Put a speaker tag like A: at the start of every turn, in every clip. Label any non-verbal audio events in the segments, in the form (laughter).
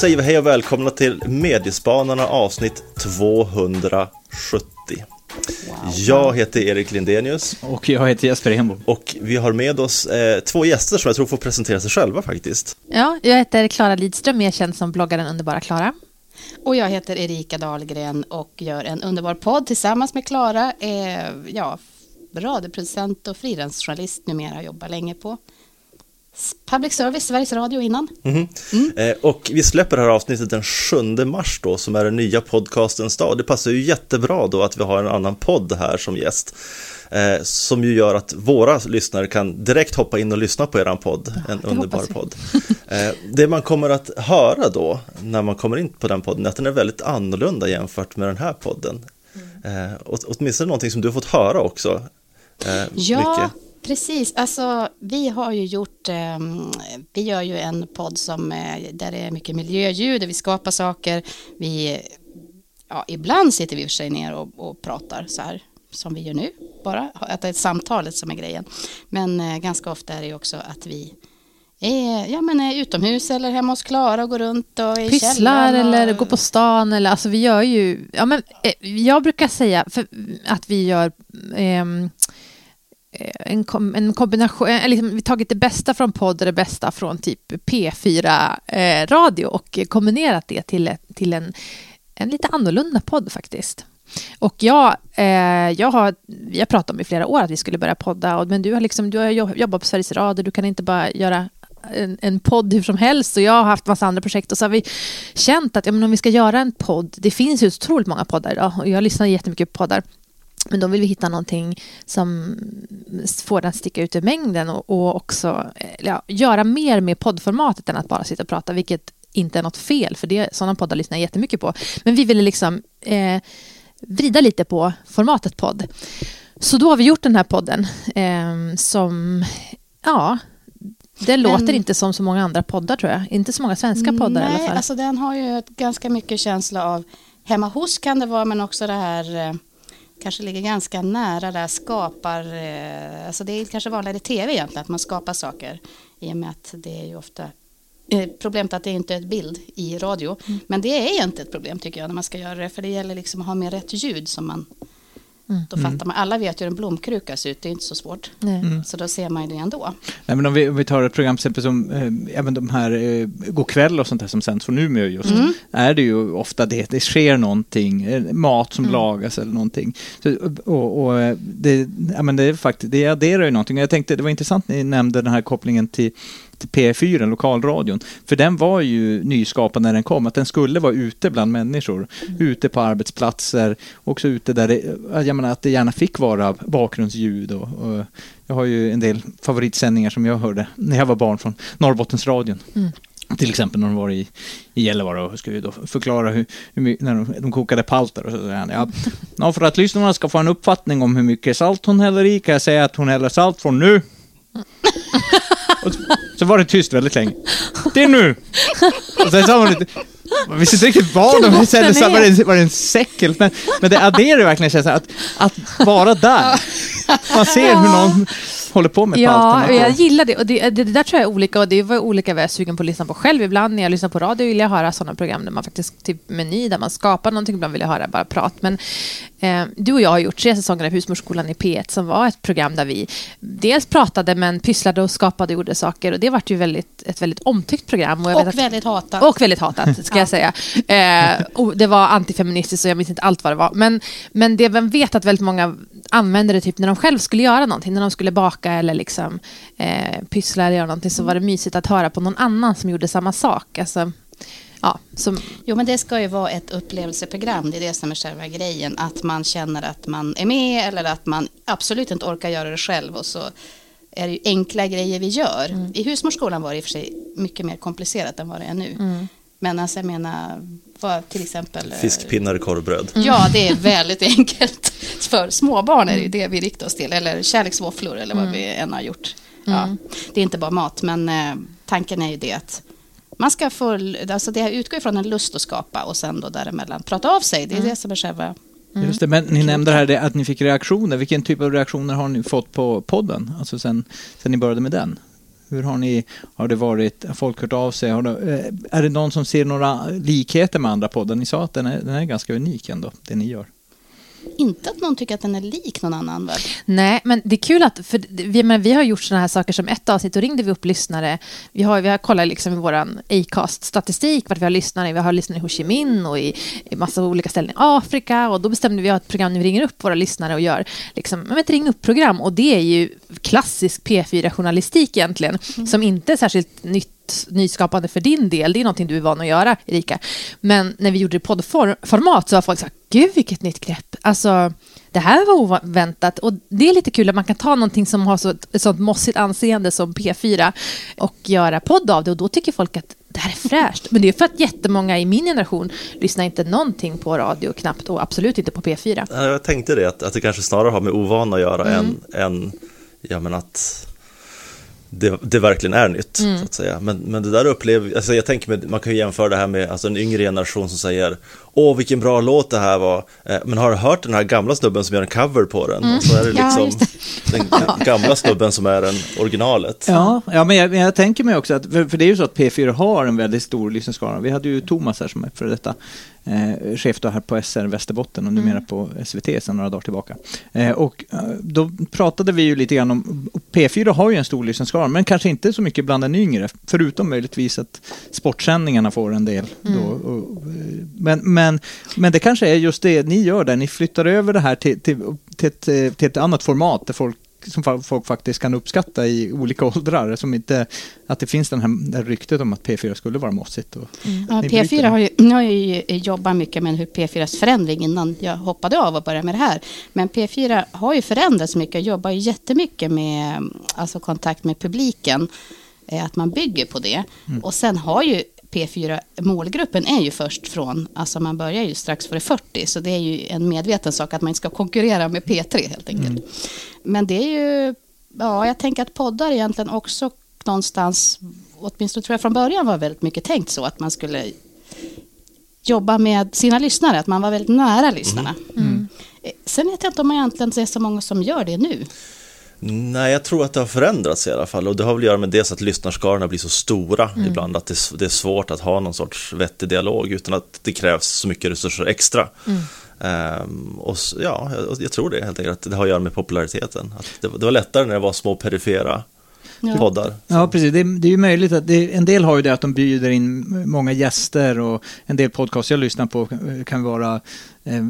A: Säger vi hej och välkomna till Mediespanarna avsnitt 270. Jag heter Erik Lindenius.
B: Och jag heter Jesper Enbom.
A: Och vi har med oss eh, två gäster som jag tror får presentera sig själva faktiskt.
C: Ja, jag heter Klara Lidström, mer känd som bloggaren Underbara Klara.
D: Och jag heter Erika Dahlgren och gör en underbar podd tillsammans med Klara. Eh, ja, radioproducent och frilansjournalist numera, jobbar länge på Public Service, Sveriges Radio innan.
A: Mm. Mm. Eh, och vi släpper det här avsnittet den 7 mars då, som är den nya podcastens dag. Det passar ju jättebra då att vi har en annan podd här som gäst. Eh, som ju gör att våra lyssnare kan direkt hoppa in och lyssna på eran podd, ja, en underbar podd. (laughs) Eh, det man kommer att höra då, när man kommer in på den podden, är att den är väldigt annorlunda jämfört med den här podden. Mm. Åtminstone någonting som du har fått höra också.
D: Ja, mycket. Precis, alltså vi har ju gjort, eh, vi gör ju en podd som, eh, där det är mycket miljöljud, där vi skapar saker, vi, ja ibland sitter vi i och för sig ner och, och pratar så här som vi gör nu, bara att det är samtalet som är grejen. Men eh, ganska ofta är det ju också att vi är, ja, men är utomhus eller hemma hos Klara och går runt och i
C: Pysslar
D: och...
C: eller går på stan eller alltså vi gör ju, ja men eh, jag brukar säga för, att vi gör ehm, Eh, Eh, en, kom, en kombination, eh, liksom, vi har tagit det bästa från podd och det bästa från typ P4-radio eh, och kombinerat det till, till en, en lite annorlunda podd faktiskt. Och jag, eh, jag har, vi har pratat om i flera år att vi skulle börja podda, men du har, liksom, du har jobbat på Sveriges Radio, du kan inte bara göra en, en podd hur som helst och jag har haft massa andra projekt och så har vi känt att ja, men om vi ska göra en podd, det finns ju otroligt många poddar idag och jag lyssnar jättemycket på poddar, men då vill vi hitta någonting som får den att sticka ut i mängden och, och också eh, ja, göra mer med poddformatet än att bara sitta och prata, vilket inte är något fel, för det, sådana poddar lyssnar jag jättemycket på. Men vi ville liksom eh, vrida lite på formatet podd. Så då har vi gjort den här podden eh, som, ja, den låter inte som så många andra poddar tror jag. Inte så många svenska poddar
D: nej,
C: i alla fall.
D: alltså den har ju ganska mycket känsla av hemma hos kan det vara, men också det här eh, kanske ligger ganska nära där skapar, eh, alltså det är kanske vanligare i tv egentligen att man skapar saker i och med att det är ju ofta eh, Problemet är att det inte är ett bild i radio. Mm. Men det är inte ett problem tycker jag när man ska göra det. För det gäller liksom att ha med rätt ljud som man Mm. Då fattar man, alla vet ju hur en blomkruka ser ut, det är inte så svårt. Mm. Så då ser man ju det ändå.
B: Nej, men om, vi, om vi tar ett program till exempel som eh, även de här eh, Go'kväll och sånt där som sänds från Umeå just, mm. är det ju ofta det, det sker någonting, eh, mat som mm. lagas eller någonting. Så, och, och eh, det, ja, men det, är faktiskt, det adderar ju någonting. Jag tänkte, det var intressant ni nämnde den här kopplingen till P4, lokalradion. För den var ju nyskapad när den kom, att den skulle vara ute bland människor. Mm. Ute på arbetsplatser, också ute där det, jag menar att det gärna fick vara bakgrundsljud. Och, och jag har ju en del favoritsändningar som jag hörde när jag var barn från Norrbottensradion. Mm. Till exempel när de var i, i Gällivare och skulle då förklara hur, hur när de, de kokade palter och sådär. Ja, för att lyssnarna ska få en uppfattning om hur mycket salt hon häller i kan jag säga att hon häller salt från nu. (laughs) Och så var det tyst väldigt länge. Det är nu! Och sen sa hon lite... Man visste inte riktigt vad de sa, var det, var det en säck men, men det adderar verkligen känslan att, att vara där. Man ser hur någon håller på med
C: Ja, och jag gillar det. Och det, det, det, där tror jag är olika och det var olika vad jag är sugen på att lyssna på själv. Ibland när jag lyssnar på radio vill jag höra sådana program där man faktiskt, typ meny, där man skapar någonting. Ibland vill jag höra bara prat. Men eh, du och jag har gjort tre säsonger av Husmorsskolan i P1 som var ett program där vi dels pratade men pysslade och skapade och gjorde saker. Och det var ju väldigt, ett väldigt omtyckt program.
D: Och, och att, väldigt hatat.
C: Och väldigt hatat, ska jag säga. Eh, och det var antifeministiskt och jag minns inte allt vad det var. Men, men det man vet att väldigt många använde det typ när de själv skulle göra någonting. När de skulle baka eller liksom, eh, pyssla eller göra någonting så var det mysigt att höra på någon annan som gjorde samma sak. Alltså, ja, som...
D: Jo, men det ska ju vara ett upplevelseprogram. Det är det som är själva grejen. Att man känner att man är med eller att man absolut inte orkar göra det själv. Och så är det ju enkla grejer vi gör. Mm. I husmorsskolan var det i och för sig mycket mer komplicerat än vad det är nu. Mm. Men alltså jag menar, vad till exempel...
A: Eh, Fiskpinnar och korvbröd.
D: Ja, det är väldigt (laughs) enkelt. För småbarn är det det vi riktar oss till. Eller kärleksvåfflor eller vad mm. vi än har gjort. Ja, mm. det är inte bara mat, men eh, tanken är ju det att man ska få, alltså det utgår från en lust att skapa och sen då däremellan prata av sig. Det är mm. det som är själva
B: Mm. Just det, men ni nämnde här att ni fick reaktioner. Vilken typ av reaktioner har ni fått på podden? Alltså sen, sen ni började med den? Hur har ni, har det varit, har folk hört av sig? Har det, eh, är det någon som ser några likheter med andra poddar? Ni sa att den är, den är ganska unik ändå, det ni gör.
D: Inte att någon tycker att den är lik någon annan väl?
C: Nej, men det är kul att för vi, men vi har gjort sådana här saker som ett avsnitt, och ringde vi upp lyssnare. Vi har, vi har kollat liksom i vår Acast-statistik vart vi har lyssnare. Vi har lyssnare i Ho Chi Minh och i, i massa olika ställen i Afrika. Och då bestämde vi att ett program vi ringer upp våra lyssnare och gör liksom, ett ring upp-program. Och det är ju klassisk P4-journalistik egentligen, mm. som inte är särskilt nytt nyskapande för din del. Det är någonting du är van att göra, Erika. Men när vi gjorde det i poddformat så var folk så här, gud vilket nytt grepp. Alltså, det här var oväntat. Och det är lite kul att man kan ta någonting som har så, ett sånt mossigt anseende som P4 och göra podd av det. Och då tycker folk att det här är fräscht. Men det är för att jättemånga i min generation lyssnar inte någonting på radio knappt och absolut inte på P4.
A: Jag tänkte det, att, att det kanske snarare har med ovana att göra mm. än, än ja, men att det, det verkligen är nytt. Mm. Så att säga. Men, men det där upplever alltså jag tänker med, man kan ju jämföra det här med alltså en yngre generation som säger Åh vilken bra låt det här var, eh, men har du hört den här gamla snubben som gör en cover på den? Mm. Så är det liksom ja, den (laughs) gamla snubben som är den originalet.
B: Ja, ja men jag, jag tänker mig också att, för, för, det är ju så att P4 har en väldigt stor lyssnarskara. Vi hade ju Thomas här som är för detta eh, chef då här på SR Västerbotten och numera mm. på SVT sedan några dagar tillbaka. Eh, och eh, då pratade vi ju lite grann om, P4 har ju en stor lyssnarskara, men kanske inte så mycket bland den yngre, förutom möjligtvis att sportsändningarna får en del. Mm. Då, och, men, men, men det kanske är just det ni gör där, ni flyttar över det här till, till, till, ett, till ett annat format där folk som folk faktiskt kan uppskatta i olika (laughs) åldrar. Som inte, att det finns den här, det här ryktet om att P4 skulle vara mossigt. Och
D: mm. ja, P4 har ju, nu har ju jobbat mycket med hur P4s förändring innan jag hoppade av och började med det här. Men P4 har ju förändrats mycket, jobbar ju jättemycket med alltså kontakt med publiken. Eh, att man bygger på det. Mm. Och sen har ju P4, målgruppen är ju först från, alltså man börjar ju strax före 40, så det är ju en medveten sak att man inte ska konkurrera med P3 helt enkelt. Mm. Men det är ju, ja, jag tänker att poddar egentligen också någonstans, åtminstone tror jag från början var väldigt mycket tänkt så, att man skulle jobba med sina lyssnare, att man var väldigt nära lyssnarna. Mm. Mm. Sen vet jag inte om man egentligen ser så många som gör det nu.
A: Nej, jag tror att det har förändrats i alla fall och det har väl att göra med dels att lyssnarskarorna blir så stora mm. ibland att det, det, är svårt att ha någon sorts vettig dialog utan att det krävs så mycket resurser extra. Mm. Um, och ja, jag, jag, tror det helt enkelt, att det har att göra med populariteten. Att det, det var lättare när det var små perifera ja. poddar.
B: Ja, precis. Det, det är ju möjligt att det, en del har ju det att de bjuder in många gäster och en del podcast jag lyssnar på kan vara Eh,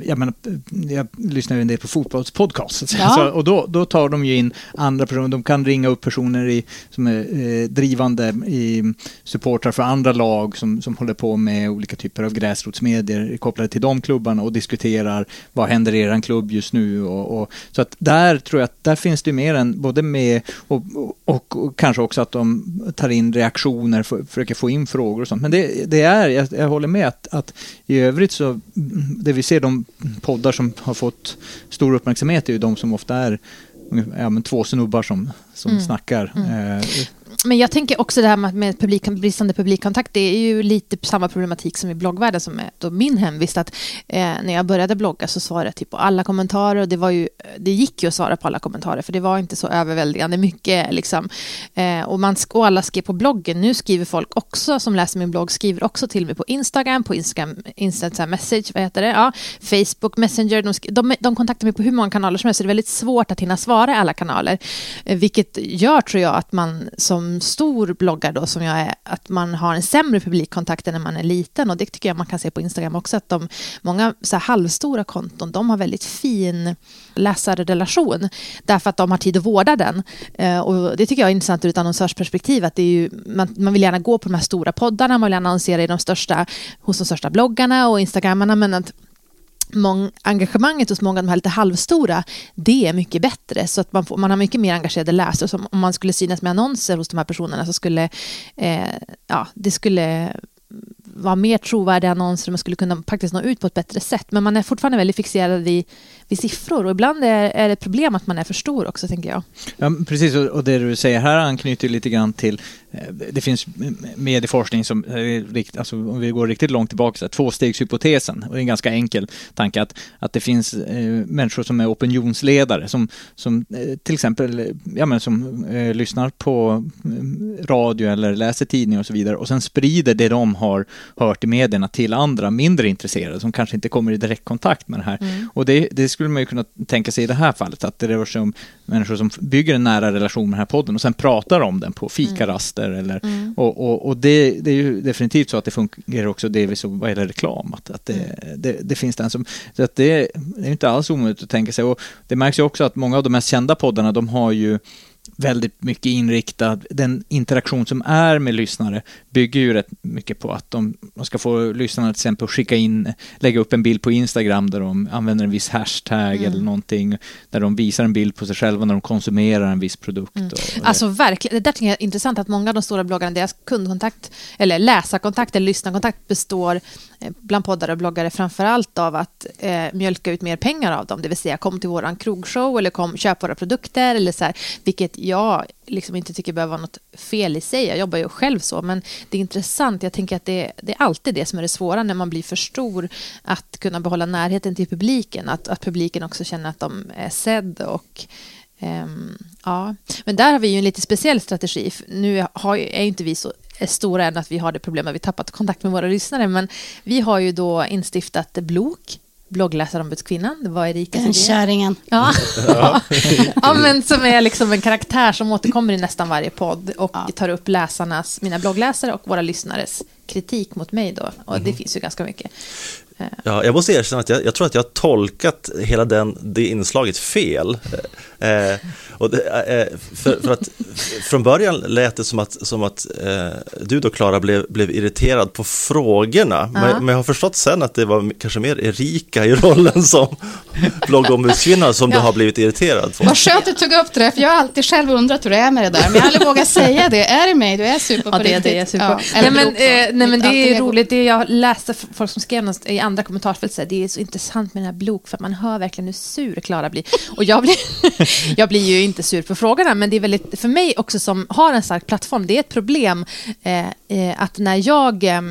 B: jag, menar, jag lyssnar ju en del på fotbollspodcast. Ja. Så, och då, då tar de ju in andra personer. De kan ringa upp personer i, som är eh, drivande i supportrar för andra lag som, som håller på med olika typer av gräsrotsmedier kopplade till de klubbarna och diskuterar vad händer i er klubb just nu. Och, och, så att där tror jag att där finns det mer än både med och, och, och kanske också att de tar in reaktioner, för, försöker få in frågor och sånt. Men det, det är, jag, jag håller med att, att i övrigt så det vi ser de poddar som har fått stor uppmärksamhet är ju de som ofta är ja, men två snubbar som, som mm. snackar. Mm. Eh,
C: men jag tänker också det här med, publik, bristande publikkontakt, det är ju lite samma problematik som i bloggvärlden som är då min hemvist. Att, eh, när jag började blogga så svarade jag typ på alla kommentarer och det, var ju, det gick ju att svara på alla kommentarer för det var inte så överväldigande mycket. Liksom. Eh, och, man, och alla skrev på bloggen. Nu skriver folk också som läser min blogg, skriver också till mig på Instagram, på Instagram, Instagram message, vad heter det? Ja, Facebook, Messenger. De, de, de kontaktar mig på hur många kanaler som helst så det är väldigt svårt att hinna svara i alla kanaler. Eh, vilket gör, tror jag, att man som stor bloggare då som jag är, att man har en sämre publikkontakt än när man är liten och det tycker jag man kan se på Instagram också att de, många så här halvstora konton, de har väldigt fin läsarrelation därför att de har tid att vårda den. Eh, och det tycker jag är intressant ur ett annonsörsperspektiv att det är ju, man, man vill gärna gå på de här stora poddarna, man vill gärna annonsera i de största, hos de största bloggarna och instagrammarna men att mång, engagemanget hos många av de här lite halvstora, det är mycket bättre. Så att man, får, man har mycket mer engagerade läsare. Så om man skulle synas med annonser hos de här personerna så skulle eh, ja, det skulle vara mer trovärdiga annonser och man skulle kunna faktiskt nå ut på ett bättre sätt. Men man är fortfarande väldigt fixerad vid, vid siffror och ibland är, är det ett problem att man är för stor också, tänker jag.
B: Ja, precis, och det du säger här anknyter lite grann till eh, det finns medieforskning som, alltså om vi går riktigt långt tillbaka, så här, tvåstegshypotesen, och det är en ganska enkel tanke att, att det finns eh, människor som är opinionsledare som, som eh, till exempel eh, ja, men som eh, lyssnar på mm, radio eller läser tidningar och så vidare och sen sprider det de har hört i medierna till andra mindre intresserade som kanske inte kommer i direktkontakt med det här. Mm. Och det, det, skulle man ju kunna tänka sig i det här fallet, att det rör sig om människor som bygger en nära relation med den här podden och sen pratar om den på fikaraster mm. eller mm. och, och, och det, det, är ju definitivt så att det fungerar också delvis vad gäller reklam, att, att det, mm. det, det, finns den som, så att det, det är inte alls omöjligt att tänka sig och det märks ju också att många av de mest kända poddarna, de har ju väldigt mycket inriktad, den interaktion som är med lyssnare bygger ju rätt mycket på att de, de ska få lyssnarna till exempel att skicka in, lägga upp en bild på Instagram där de använder en viss hashtag mm. eller någonting, där de visar en bild på sig själva när de konsumerar en viss produkt. Mm. Och,
C: och alltså verkligen, det där tycker jag är intressant att många av de stora bloggarna, deras kundkontakt eller läsarkontakt eller lyssnarkontakt består bland poddare och bloggare framför allt av att eh, mjölka ut mer pengar av dem, det vill säga kom till våran krogshow eller kom köp våra produkter eller så här, vilket jag liksom inte tycker behöver vara något fel i sig. Jag jobbar ju själv så, men det är intressant. Jag tänker att det, det, är alltid det som är det svåra när man blir för stor, att kunna behålla närheten till publiken, att, att publiken också känner att de är sedd och ja, men där har vi ju en lite speciell strategi. Nu har, är inte vi så stora än att vi har det problemet att vi tappat kontakt med våra lyssnare, men vi har ju då instiftat Blok bloggläsarombudskvinnan, det var Erika
D: Den kärringen.
C: Ja. (laughs) ja, men som är liksom en karaktär som återkommer i nästan varje podd och ja. tar upp läsarnas, mina bloggläsare och våra lyssnares kritik mot mig då. Och mm. det finns ju ganska mycket.
A: Ja, jag måste erkänna att jag, jag, tror att jag har tolkat hela den, det inslaget fel. Eh, och det, eh, för, för, att från början lät det som att, som att eh, du då Klara blev, blev irriterad på frågorna. Ja. Men, men, jag har förstått sen att det var kanske mer Erika i rollen som bloggombudskvinna som ja. du har blivit irriterad på.
D: Vad skönt att du tog upp det, för jag har alltid själv undrat hur det är med det där. Men jag har aldrig vågat säga det. Är det mig du är super på ja, det, riktigt? Det är super. Ja,
C: nej, men, eh, nej, men det är roligt, det jag läste folk som skrev i andra kommentarsfält, det är så intressant med den här Blok, för man hör verkligen hur sur Klara blir. Och jag blir, (laughs) jag blir ju inte sur på frågorna, men det är väldigt, för mig också som har en stark plattform, det är ett problem eh, eh, att när jag eh,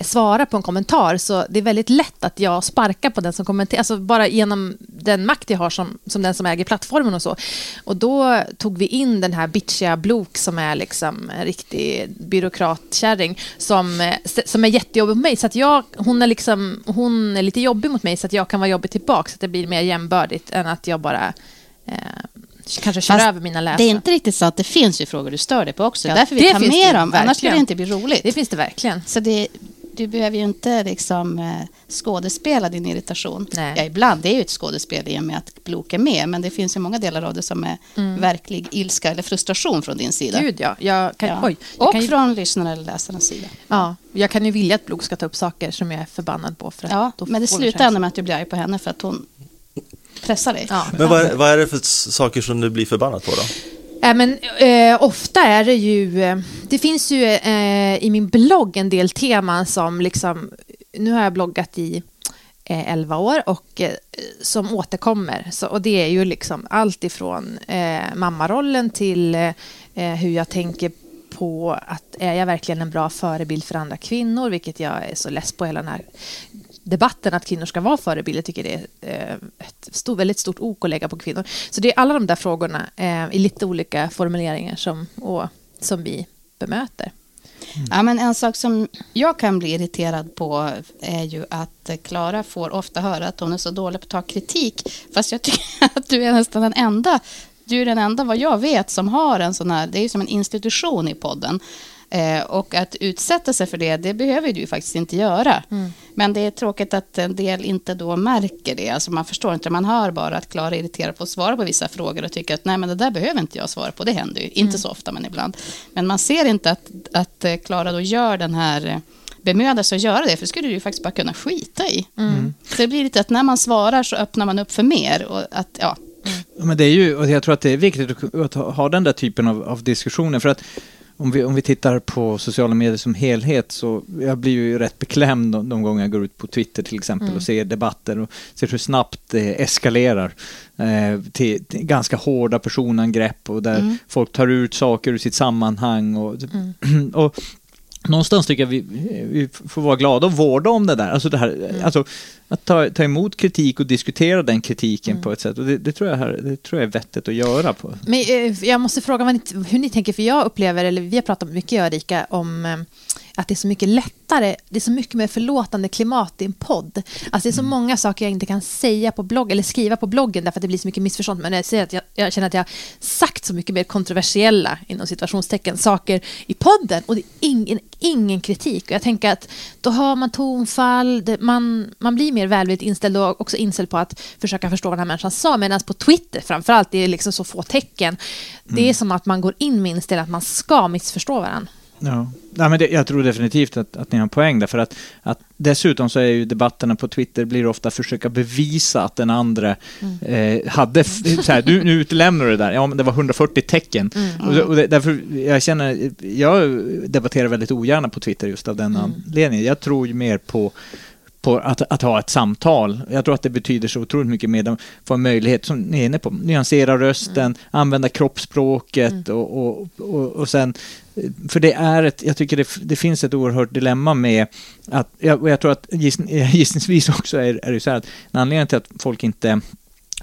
C: svarar på en kommentar så det är väldigt lätt att jag sparkar på den som kommenterar, alltså bara genom den makt jag har som, som den som äger plattformen och så. Och då tog vi in den här bitchiga Blok som är liksom en riktig byråkratkärring som, som är jättejobbig mot mig. Så att jag, hon, är liksom, hon är lite jobbig mot mig så att jag kan vara jobbig tillbaka så att det blir mer jämbördigt än att jag bara eh, kanske kör Fast över mina läsare.
D: Det är inte riktigt så att det finns ju frågor du stör dig på också. Ja, Därför vi tar med dem, annars skulle det inte bli roligt.
C: Det finns det verkligen.
D: Så det, du behöver ju inte liksom, eh, skådespela din irritation. Nej. Ja, ibland det är ju ett skådespel i och med att Blok är med, men det finns ju många delar av det som är mm. verklig ilska eller frustration från din sida.
C: Gud, ja. Jag kan, ja. Oj,
D: jag och
C: kan
D: ju... från lyssnarna eller läsarnas sida.
C: Ja, jag kan ju vilja att Blok ska ta upp saker som jag är förbannad på. För
D: ja, men det slutar ändå med att du blir arg på henne för att hon pressar dig.
A: Ja. Men vad är, vad är det för saker som du blir förbannad på då?
C: Äh, men, eh, ofta är det ju... Eh, det finns ju eh, i min blogg en del teman som liksom... Nu har jag bloggat i eh, 11 år och eh, som återkommer. Så, och det är ju liksom allt ifrån eh, mammarollen till eh, eh, hur jag tänker på att är jag verkligen en bra förebild för andra kvinnor, vilket jag är så less på hela den här debatten att kvinnor ska vara förebilder tycker det är eh, ett stor, väldigt stort ok att lägga på kvinnor. Så det är alla de där frågorna eh, i lite olika formuleringar som, och, som vi bemöter.
D: Mm. Ja, men en sak som jag kan bli irriterad på är ju att Klara får ofta höra att hon är så dålig på att ta kritik. Fast jag tycker (laughs) att du är nästan den enda, du är den enda vad jag vet som har en sån här, det är ju som en institution i podden Eh, och att utsätta sig för det, det behöver du faktiskt inte göra. Mm. Men det är tråkigt att en del inte då märker det. Alltså man förstår inte, man hör bara att Klara är irriterad på att svara på vissa frågor och tycker att nej men det där behöver inte jag svara på. Det händer ju, inte mm. så ofta men ibland. Men man ser inte att, att eh, Klara då gör den här eh, bemöda sig att göra det, för det skulle du ju faktiskt bara kunna skita i. Mm. Så det blir lite att när man svarar så öppnar man upp för mer. Och att, ja.
B: Mm. Men det är ju, och jag tror att det är viktigt att ha den där typen av, av diskussioner, för att om vi, om vi tittar på sociala medier som helhet så jag blir ju rätt beklämd de, de gånger jag går ut på Twitter till exempel
C: Mm.
B: och ser debatter och ser hur snabbt det eskalerar eh, till, till ganska hårda personangrepp och där
D: Mm.
B: folk tar ut saker ur sitt sammanhang och,
C: Mm. (clears throat)
B: och Någonstans tycker jag vi, vi får vara glada och vårda om det där. Alltså, det här,
C: Mm.
B: alltså att ta, ta emot kritik och diskutera den kritiken
C: Mm.
B: på ett sätt. Och det, det, tror jag här, det tror jag är vettigt att göra. på.
C: Men eh, jag måste fråga ni, hur ni tänker, för jag upplever, eller vi har pratat mycket jag och Erika, om eh, att det är så mycket lättare, det är så mycket mer förlåtande klimat i en podd. Alltså det är så många saker jag inte kan säga på blogg, eller skriva på bloggen därför att det blir så mycket missförstånd. Men jag säger att jag, jag känner att jag sagt så mycket mer kontroversiella, inom situationstecken, saker i podden och det är ingen, ingen kritik. Och jag tänker att då har man tonfall, det, man, man blir mer välvilligt inställd och också inställd på att försöka förstå vad den här människan sa. Medan på Twitter framförallt, det är liksom så få tecken. Det är som att man går in med inställningen att man ska missförstå varandra.
B: Ja. Nej, men det, jag tror definitivt att, att ni har en poäng därför att, att dessutom så är ju debatterna på Twitter blir ofta försöka bevisa att den andra eh, hade, så här, du, nu utelämnar du det där, ja men det var 140 tecken. Och, det- och det, därför, jag känner, jag debatterar väldigt ogärna på Twitter just av den anledningen. Jag tror ju mer på på att, att ha ett samtal. Jag tror att det betyder så otroligt mycket mer. De får en möjlighet, som ni är inne på, nyansera rösten, använda kroppsspråket och, och, och, och sen för det är ett, jag tycker det, det finns ett oerhört dilemma med att, och jag tror att giss, (laughs) gissningsvis också är, är det så här att en anledning till att folk inte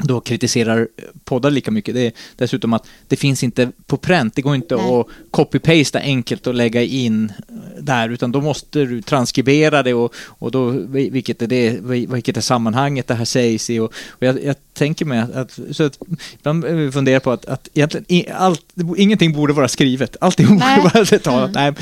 B: då kritiserar poddar lika mycket. Det är dessutom att det finns inte på pränt. Det går inte
D: Nej.
B: att copy-pasta enkelt och lägga in där, utan då måste du transkribera det och, och då, vilket är det, vilket är sammanhanget det här sägs i. Och, och jag, jag tänker mig att, så att ibland funderar på att, att egentligen allt, ingenting borde vara skrivet. Allting borde
D: Nej.
B: vara (laughs) talat. Nej,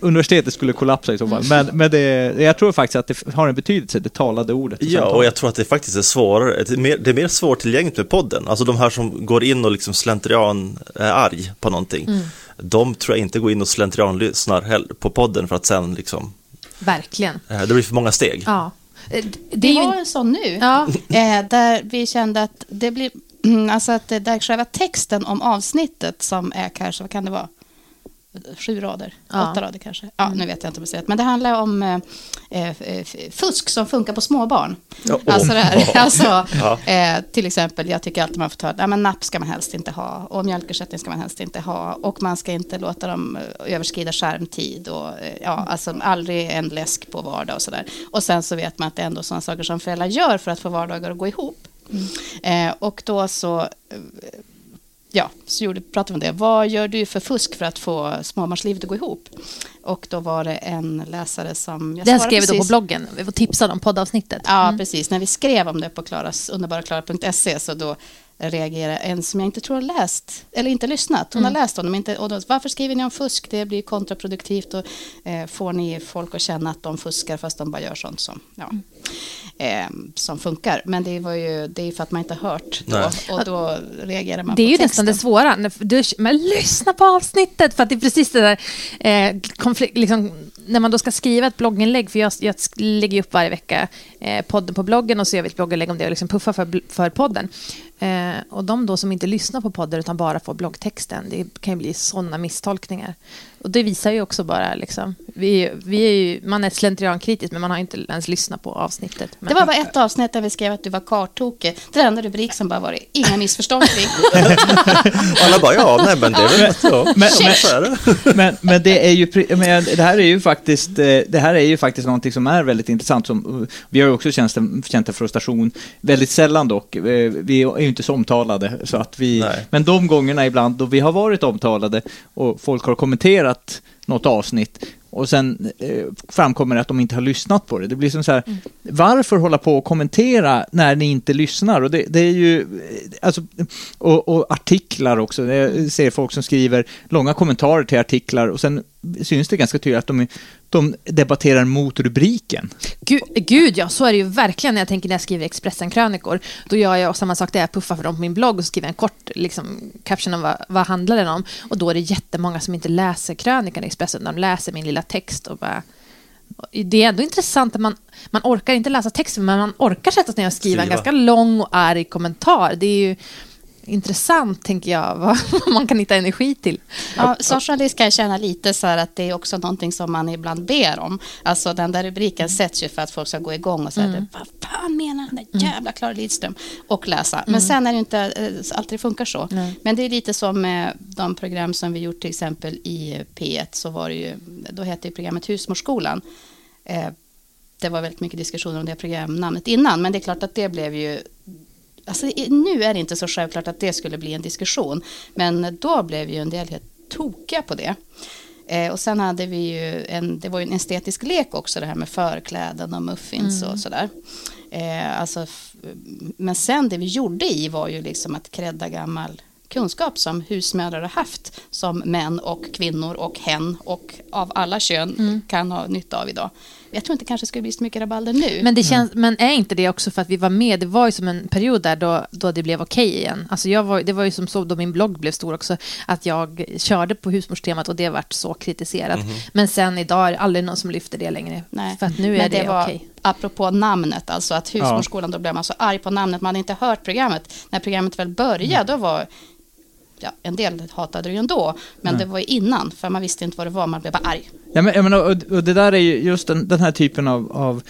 B: universitetet skulle kollapsa i så fall. Men, men det, jag tror faktiskt att det har en betydelse, det talade ordet.
A: Ja, och jag tror att det faktiskt är svårare, det är mer, det är mer svårtillgängligt med podden. Alltså de här som går in och liksom slentrian är arg på någonting. De tror jag inte går in och slentrian lyssnar heller på podden för att sen liksom,
C: Verkligen.
A: eh, det blir för många steg.
C: Ja. Eh, Det
D: Vi
C: är ju
D: har en sån nu.
C: Ja. (laughs)
D: Eh, där vi kände att det blir... mm, (clears throat) Alltså att det där själva texten om avsnittet som är kanske, vad kan det vara? Sju rader?
C: Ja.
D: Åtta rader kanske? Ja, nu vet jag inte precis. Men det handlar om eh, eh, f- fusk som funkar på småbarn.
A: Ja.
D: Alltså, det här, (laughs) alltså
A: Ja.
D: eh, till exempel, jag tycker alltid man får ta, ja, men napp ska man helst inte ha och mjölkersättning ska man helst inte ha och man ska inte låta dem eh, överskrida skärmtid och eh, ja, alltså aldrig en läsk på vardag och sådär. Och sen så vet man att det är ändå sådana saker som föräldrar gör för att få vardagar att gå ihop. Eh, och då så, eh, ja, så gjorde, pratade vi om det. Vad gör du för fusk för att få småbarnslivet att gå ihop? Och då var det en läsare som... Jag
C: Den skrev vi då på
D: precis-
C: bloggen. Vi var tipsade om poddavsnittet.
D: Ja,
C: Mm.
D: precis. När vi skrev om det på Klaras, underbaraklara.se så då reagerade en som jag inte tror har läst, eller inte lyssnat. Hon
C: Mm.
D: har läst om dem. Inte, och då, varför skriver ni om fusk? Det blir kontraproduktivt och eh, får ni folk att känna att de fuskar fast de bara gör sånt som, ja, eh, som funkar. Men det var ju det är för att man inte har hört då, och då reagerar man
C: Det är ju
D: texten.
C: nästan det svåra. När Du, men lyssna på avsnittet! För att det är precis det där eh, konflikt, liksom, när man då ska skriva ett blogginlägg, för jag, jag lägger ju upp varje vecka eh, podden på bloggen och så gör vi ett blogginlägg om det och liksom puffar för, för podden. Eh, och de då som inte lyssnar på podden utan bara får bloggtexten, det kan ju bli sådana misstolkningar. Och det visar ju också bara, liksom, vi, vi är ju, man är slentriankritisk men man har inte ens lyssnat på avsnittet. Men,
D: Det var bara ett avsnitt där vi skrev att du var kartokig. Det är den enda rubrik som bara var det. Inga missförstånd kring. (laughs)
A: Alla bara, ja, nej men det är väl, ja,
B: Men-
A: så
B: men- (laughs) men, men det är ju, men det här är ju faktiskt, eh, det här är ju faktiskt någonting som är väldigt intressant. Som, vi har ju också känt, en- känt en frustration, väldigt sällan dock. Eh, Vi är ju inte så omtalade. Så att vi,
A: Nej.
B: men de gångerna ibland då vi har varit omtalade och folk har kommenterat något avsnitt och sen eh, framkommer det att de inte har lyssnat på det. Det blir som så här, varför hålla på och kommentera när ni inte lyssnar? Och det, det är ju, eh, alltså, och, och artiklar också. Jag ser folk som skriver långa kommentarer till artiklar och sen syns det ganska tydligt att de, de debatterar mot rubriken.
C: Gud, gud, ja, så är det ju verkligen när jag tänker när jag skriver Expressen-krönikor. Då gör jag samma sak där jag puffar för dem på min blogg och skriver en kort liksom, caption om vad, vad handlar den om. Och då är det jättemånga som inte läser krönikan i Expressen, de läser min lilla text och bara... Det är ändå intressant att man, man orkar inte läsa texten, men man orkar sätta sig ner och skriva en ganska lång och arg kommentar. Det är ju... intressant, tänker jag, (laughs) vad man kan hitta energi till.
D: Ja, som journalist kan jag känna lite så här att det är också någonting som man ibland ber om. Alltså den där rubriken sätts ju för att folk ska gå igång och säga
C: Mm.
D: vad fan menar den där jävla Klara Lidström och läsa. Men sen är det inte eh, alltid det funkar så.
C: Mm. Nej.
D: Men det är lite som med de program som vi gjort till exempel i P1 så var det ju, då hette ju programmet Husmorsskolan. Eh, det var väldigt mycket diskussioner om det programnamnet innan, men det är klart att det blev ju Alltså, nu är det inte så självklart att det skulle bli en diskussion, men då blev ju en del helt tokiga på det. Eh, och sen hade vi ju en, det var ju en estetisk lek också, det här med förkläden och muffins och sådär. Eh, alltså, men sen det vi gjorde i var ju liksom att credda gammal kunskap som husmödrar har haft som män och kvinnor och hen och av alla kön kan ha nytta av idag. Jag tror inte kanske skulle bli så mycket rabalder nu.
C: Men, det känns, men är inte det också för att vi var med? Det var ju som en period där då, då det blev okej igen. Alltså jag var, det var ju som så då min blogg blev stor också, att jag körde på husmorstemat och det vart så kritiserat. Men sen idag är det aldrig någon som lyfter det längre.
D: Nej.
C: För att nu är
D: Men
C: det,
D: var
C: okej.
D: apropå namnet, alltså att husmorskolan, då blev man så arg på namnet. Man hade inte hört programmet. När programmet väl började, då var ja, en del hatade det ju ändå, men det var ju innan, för man visste inte vad det var, man blev bara arg.
B: Ja, men, jag menar, och, och det där är ju just den, den här typen av, av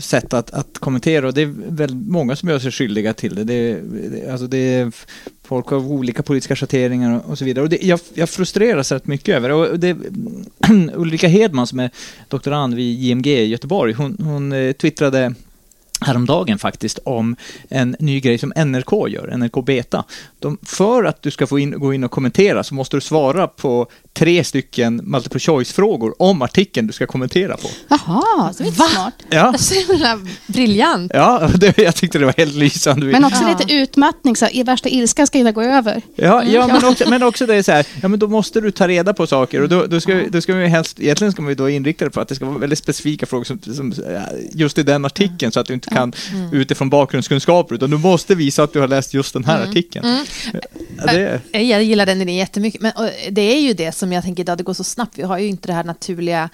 B: sätt att, att kommentera och det är väl många som gör sig skyldiga till det. Det, det, alltså det är folk av olika politiska schatteringar och, och så vidare. Och det, jag, jag frustreras rätt mycket över och det. (clears throat) Ulrika Hedman som är doktorand vid JMG i Göteborg, hon, hon eh, twittrade häromdagen faktiskt om en ny grej som NRK gör, NRK Beta. De, för att du ska få in, gå in och kommentera så måste du svara på tre stycken multiple choice-frågor om artikeln du ska kommentera på.
D: Jaha, så är det
C: Va?
D: smart.
B: Ja,
C: Så himla briljant.
B: ja (laughs) det, jag tyckte det var helt lysande.
D: Men också
C: Ja.
D: lite utmattning, så i värsta ilskan ska hinna gå över.
B: Ja, ja men, också, men också det är så här, ja men då måste du ta reda på saker och då, då ska, vi- då ska vi helst, egentligen ska man ju då inrikta det på att det ska vara väldigt specifika frågor som, som just i den artikeln så att du inte kan utifrån bakgrundskunskaper utan du måste visa att du har läst just den här artikeln. Ja, det,
C: Jag gillar den idén jättemycket. Men det är ju det som jag tänker idag, det går så snabbt. Vi har ju inte det här naturliga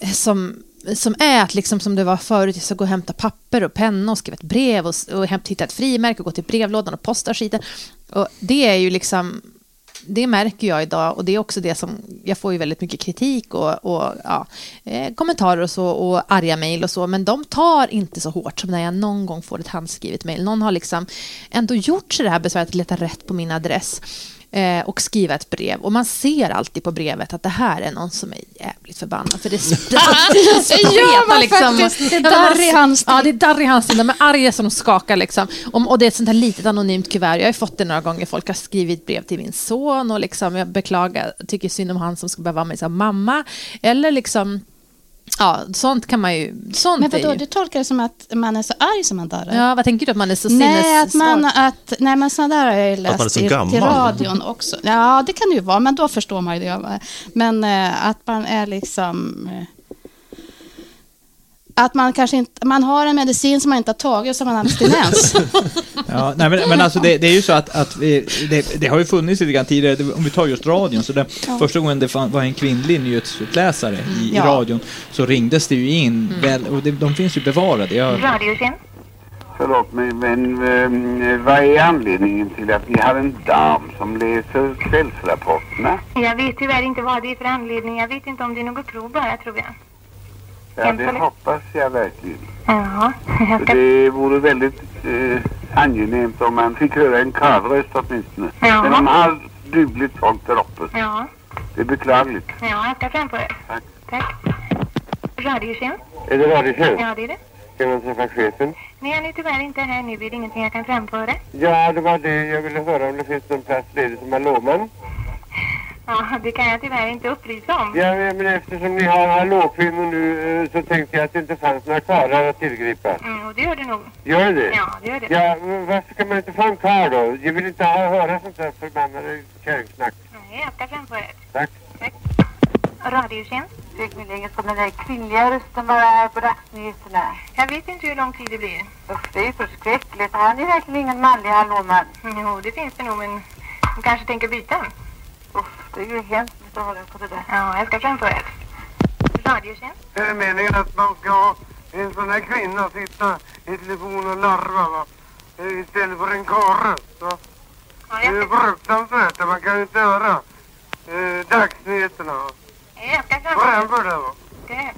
C: eh, som, som är att liksom som det var förut, jag ska gå och hämta papper och penna och skriva ett brev och, och hämta, hitta ett frimärke och gå till brevlådan och posta skiten. Och det är ju liksom, det märker jag idag och det är också det som, jag får ju väldigt mycket kritik och, och ja, eh, kommentarer och så och arga mejl och så, men de tar inte så hårt som när jag någon gång får ett handskrivet mejl. Någon har liksom ändå gjort sig det här besväret att leta rätt på min adress eh, och skriva ett brev. Och man ser alltid på brevet att det här är någon som är jävligt förbannad. För det, (laughs) (laughs)
D: gör man faktiskt. Det är darr i handstil.
C: Ja, det är darr i handstil. De är arga som de skakar. Liksom. Om, och det är ett sånt här litet anonymt kuvert. Jag har fått det några gånger. Folk har skrivit brev till min son och liksom, jag beklagar, tycker synd om han som ska behöva vara med som mamma. Eller liksom, ja, sånt kan man ju... Sånt
D: Men
C: är
D: vadå,
C: ju,
D: du tolkar det som att man är så arg som man darrar?
C: Ja, vad tänker du? Att man är så
D: Nej, att man,
C: sinnessvag?
D: att, nej, men sådana där har jag ju
A: man är
D: läst
A: så
D: i,
A: gammal.
D: till radion också. Ja, det kan det ju vara, men då förstår man ju det. Men eh, att man är liksom... Att man kanske inte, man har en medicin som man inte har tagit och som man har abstinens. (laughs)
B: Ja, nej, men, men alltså det, det är ju så att, att vi, det, det har ju funnits lite grann tidigare, det- om vi tar just radion, så det, första gången det var en kvinnlig nyhetsuppläsare i, i
D: Ja.
B: radion så ringdes det ju in, väl, och det, de finns ju bevarade. Jag,
E: Radiotjänst.
F: Förlåt mig, men eh, vad är anledningen till att ni har en dam som läser kvällsrapporterna?
E: Jag vet tyvärr inte vad det är för anledning. Jag vet inte om det är något prov bara, tror jag.
F: Ja, det hoppas jag verkligen.
E: Jaha, (laughs) jag ska...
F: det vore väldigt eh, angenämt om man fick höra en karlröst åtminstone.
E: Ja.
F: Men de har dugligt folk där uppe.
E: Ja,
F: Det är beklagligt.
E: ja, jag ska framföra.
F: Tack.
E: Tack. Radiotjänst?
F: Är det radiotjänst?
E: Ja, det är det.
F: Kan man träffa chefen?
E: Nej, han är tyvärr inte här nu. Är det ingenting jag kan framföra?
F: Ja, det var det jag ville höra om det finns någon plats ledig som hallåman.
E: Ja, det kan jag tyvärr inte upplysa om.
F: Ja, men eftersom ni har hallåkvinnor nu eh, så tänkte jag att det inte fanns några karlar att tillgripa.
E: Mm, och det gör det nog.
F: Gör det?
E: Ja, det gör det.
F: Ja, men varför kan man inte få en karl då? Jag vill inte ha, höra sånt där förbannade kärringsnack.
E: Nej, jag ska framföra.
F: Tack.
E: Tack. Radiotjänst?
G: Hur länge ska den där kvinnliga rösten vara här på dagsnyheterna?
E: Jag vet inte hur lång tid det blir.
G: Usch, det är förskräckligt. Han är verkligen ingen manlig hallåman.
E: Jo, det finns det nog, men de kanske tänker byta.
G: Usch, det är ju hemskt att höra på det där.
E: Ja, jag ska framföra. Radiotjänst?
F: Är det meningen att man ska ha en sån här kvinna sitta i telefon och larva va? Istället för en karl va?
E: Ja,
G: Det är fruktansvärt, man kan ju inte höra eh, dagsnyheterna.
E: jag ska framföra
G: Framför det va.
E: det.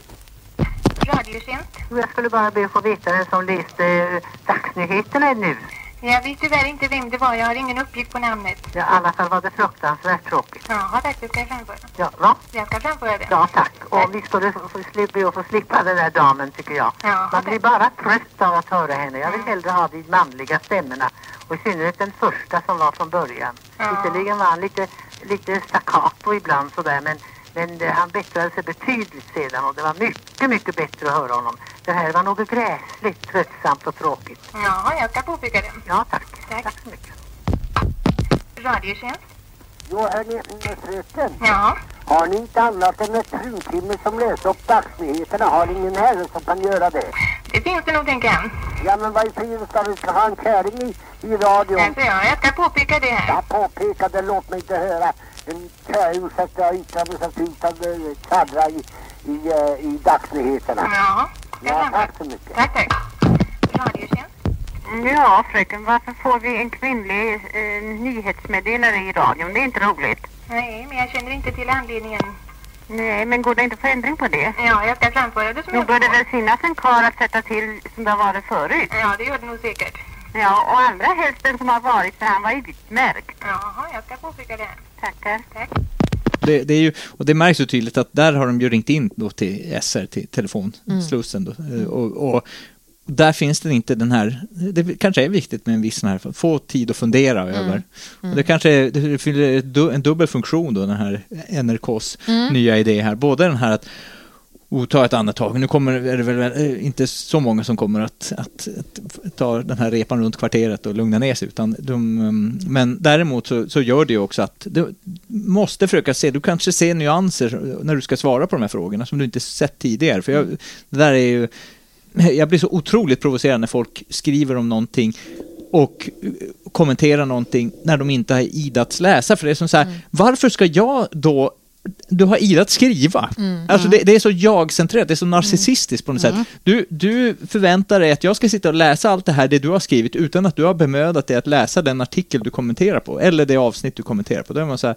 E: Radiotjänst.
H: Jag skulle bara be att få veta vem som läste eh, dagsnyheterna nu.
E: Jag vet tyvärr inte vem det var. Jag har ingen uppgift på namnet.
H: Ja, I alla fall var det fruktansvärt tråkigt.
E: Jaha, tack. Det ska jag framföra.
H: Ja, va?
E: Jag ska framföra det.
H: Ja, tack. Och vi skulle slippa, få slippa den där damen, tycker jag.
E: Ja,
H: Man blir bara trött av att höra henne. Jag vill hellre ha de manliga stämmorna. Och i synnerhet den första som var från början.
E: Ja.
H: Visserligen var han lite, lite staccato ibland sådär, men, men eh, han bättrade sig betydligt sedan och det var mycket, mycket bättre att höra honom. Det här var något gräsligt tröttsamt och tråkigt.
E: Jaha, jag ska påpeka det.
H: Ja, tack.
E: Tack.
H: Tack så mycket.
E: Radiotjänst.
I: Jo, hörni, fröken.
E: Ja.
I: Har ni inte annat än ett fruntimmer som läser upp dagsnyheterna? Har ni ingen herre som kan göra det?
E: Det finns det nog, tänker jag.
I: Ja, men vad i friden ska vi ska ha en kärring i, i radion?
E: Alltså, ja, jag ska påpeka det här.
I: Jag påpekade, låt mig inte höra en kärring, ursäkta jag yttrar mig så att uh, tjaddra i, i, i dagsnyheterna.
E: Jaha. Ska jag
I: Ja,
E: framföra?
I: tack så mycket.
E: Tack, tack. Radiotjänst.
G: Ja, fröken, varför får vi en kvinnlig eh, nyhetsmeddelare i radion? Det är inte roligt.
E: Nej, men jag känner inte till anledningen.
G: Nej, men går det inte att få ändring på det?
E: Ja, jag ska framföra det som
G: Nog bör det väl finnas en karl att sätta till som det har varit förut?
E: Ja, det gör det nog säkert.
G: Ja, och allra helst den som har varit, för han var utmärkt.
E: Jaha, jag ska påpeka det.
G: Tackar.
E: Tack.
B: Det, det är ju, och det märks ju tydligt att där har de ju ringt in då till SR, till telefonslussen. Då, Eh, och, och där finns det inte den här, det kanske är viktigt med en viss sån här, få tid att fundera över. Och det kanske är, det fyller en dubbel funktion då, den här NRKs nya idé här. Både den här att och ta ett andetag. Nu kommer, är det väl eh, inte så många som kommer att, att, att ta den här repan runt kvarteret och lugna ner sig. Utan de, mm, men däremot så, så gör det ju också att du måste försöka se, du kanske ser nyanser när du ska svara på de här frågorna som du inte sett tidigare. För jag, det där är ju, (laughs) jag blir så otroligt provocerad när folk skriver om någonting och eh, kommenterar någonting när de inte har idats läsa. För det är som så här, varför ska jag då du har idat skriva. Alltså det, det är så jag-centrerat, det är så narcissistiskt på något sätt. Du, du förväntar dig att jag ska sitta och läsa allt det här, det du har skrivit, utan att du har bemödat dig att läsa den artikel du kommenterar på, eller det avsnitt du kommenterar på. Då är man så här,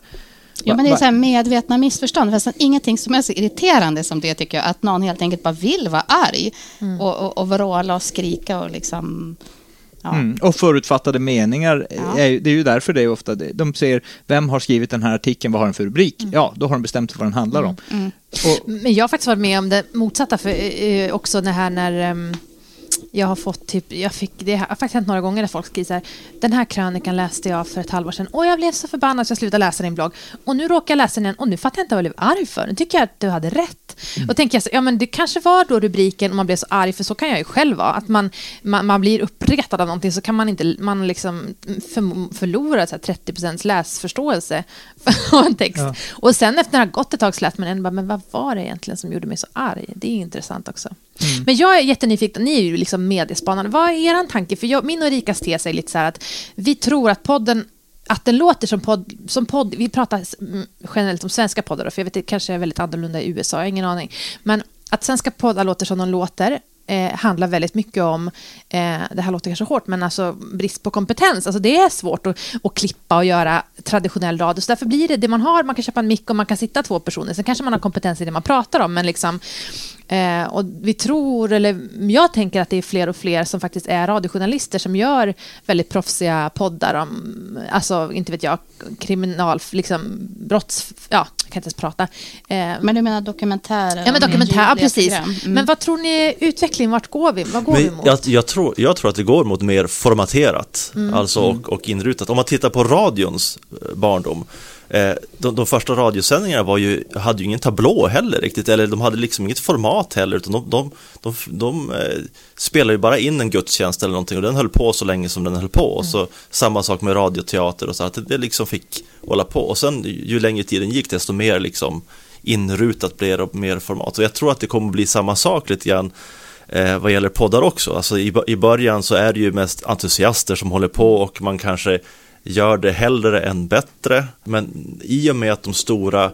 D: Ja, men det är så här medvetna missförstånd. Fast ingenting som är så irriterande som det tycker jag. Att någon helt enkelt bara vill vara arg. Och, och, och vråla och skrika och liksom... Ja.
B: Mm. Och förutfattade meningar,
D: Ja.
B: är, det är ju därför det är ofta, det- de säger vem har skrivit den här artikeln, vad har den för rubrik? Ja, då har de bestämt vad den handlar om. Och,
C: Men jag har faktiskt varit med om det motsatta för, eh, också det här när ehm, jag har fått typ, jag fick, det har faktiskt hänt några gånger där folk skriver så här, den här krönikan läste jag för ett halvår sedan och jag blev så förbannad så jag slutade läsa din blogg. Och nu råkar jag läsa den igen och nu fattar jag inte vad jag blev arg för. Nu tycker jag att du hade rätt. Och tänker jag så, ja men det kanske var då rubriken och man blev så arg, för så kan jag ju själv vara. Att man, man, man blir uppretad av någonting så kan man inte, man liksom för, förlorar så här 30% läsförståelse (laughs) av en text.
B: Ja.
C: Och sen efter det har gått ett tag så lät man ändå bara, men vad var det egentligen som gjorde mig så arg? Det är intressant också. Men jag är jättenyfiken, ni är ju liksom mediespanarna. Vad är er tanke? För jag, min och Rikas tes är lite så här att vi tror att podden att den låter som podd, som podd vi pratar mm, generellt om svenska poddar, då, för jag vet det kanske är väldigt annorlunda i USA, jag har ingen aning. Men att svenska poddar låter som de låter eh, handlar väldigt mycket om, eh, det här låter kanske hårt, men alltså brist på kompetens. Alltså det är svårt att, att klippa och göra traditionell radio, så därför blir det det man har, man kan köpa en mick och man kan sitta två personer, sen kanske man har kompetens i det man pratar om, men liksom Eh, och vi tror, eller jag tänker att det är fler och fler som faktiskt är radiojournalister som gör väldigt proffsiga poddar om, alltså inte vet jag, kriminal, liksom brotts, ja, jag kan inte ens prata. Eh,
D: Men du menar dokumentärer?
C: ja men
D: och
C: dokumentär, ja, precis.
D: Mm.
C: Men vad tror ni utvecklingen, vart går vi? Vad går vi
A: Men
C: mot?
A: jag, jag, tror, jag tror att det går mot mer formaterat alltså och, och inrutat. Om man tittar på radions eh, barndom. Eh, de, de första radiosändningarna var ju, hade ju ingen tablå heller riktigt, eller de hade liksom inget format heller, utan de, de, de, de eh, spelade ju bara in en gudstjänst eller någonting och den höll på så länge som den höll på. Och så samma sak med radioteater och så, att det, det liksom fick hålla på. Och sen ju längre tiden gick, desto mer liksom inrutat blev det och mer format. Och jag tror att det kommer bli samma sak lite grann eh, vad gäller poddar också. Alltså i, i början så är det ju mest entusiaster som håller på och man kanske gör det hellre än bättre. Men i och med att de stora eh,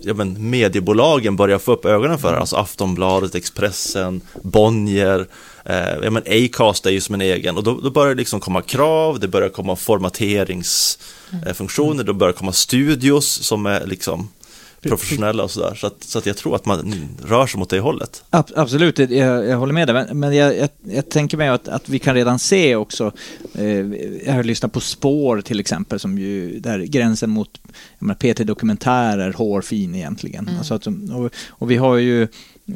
A: ja, men, mediebolagen börjar få upp ögonen för det. Alltså Aftonbladet, Expressen, Bonnier, eh, ja, men Acast är ju som en egen och då, då börjar det liksom komma krav, det börjar komma formateringsfunktioner, då börjar komma studios som är liksom professionella och sådär. Så, att, så att jag tror att man rör sig mot det hållet.
B: Ab- Absolut, jag, jag håller med dig. Men- Men jag, jag, jag tänker mig att, att vi kan redan se också, eh, jag har lyssnat på Spår till exempel, som ju, där gränsen mot jag menar, PT Dokumentärer hårfin egentligen. Alltså att, och, och vi har ju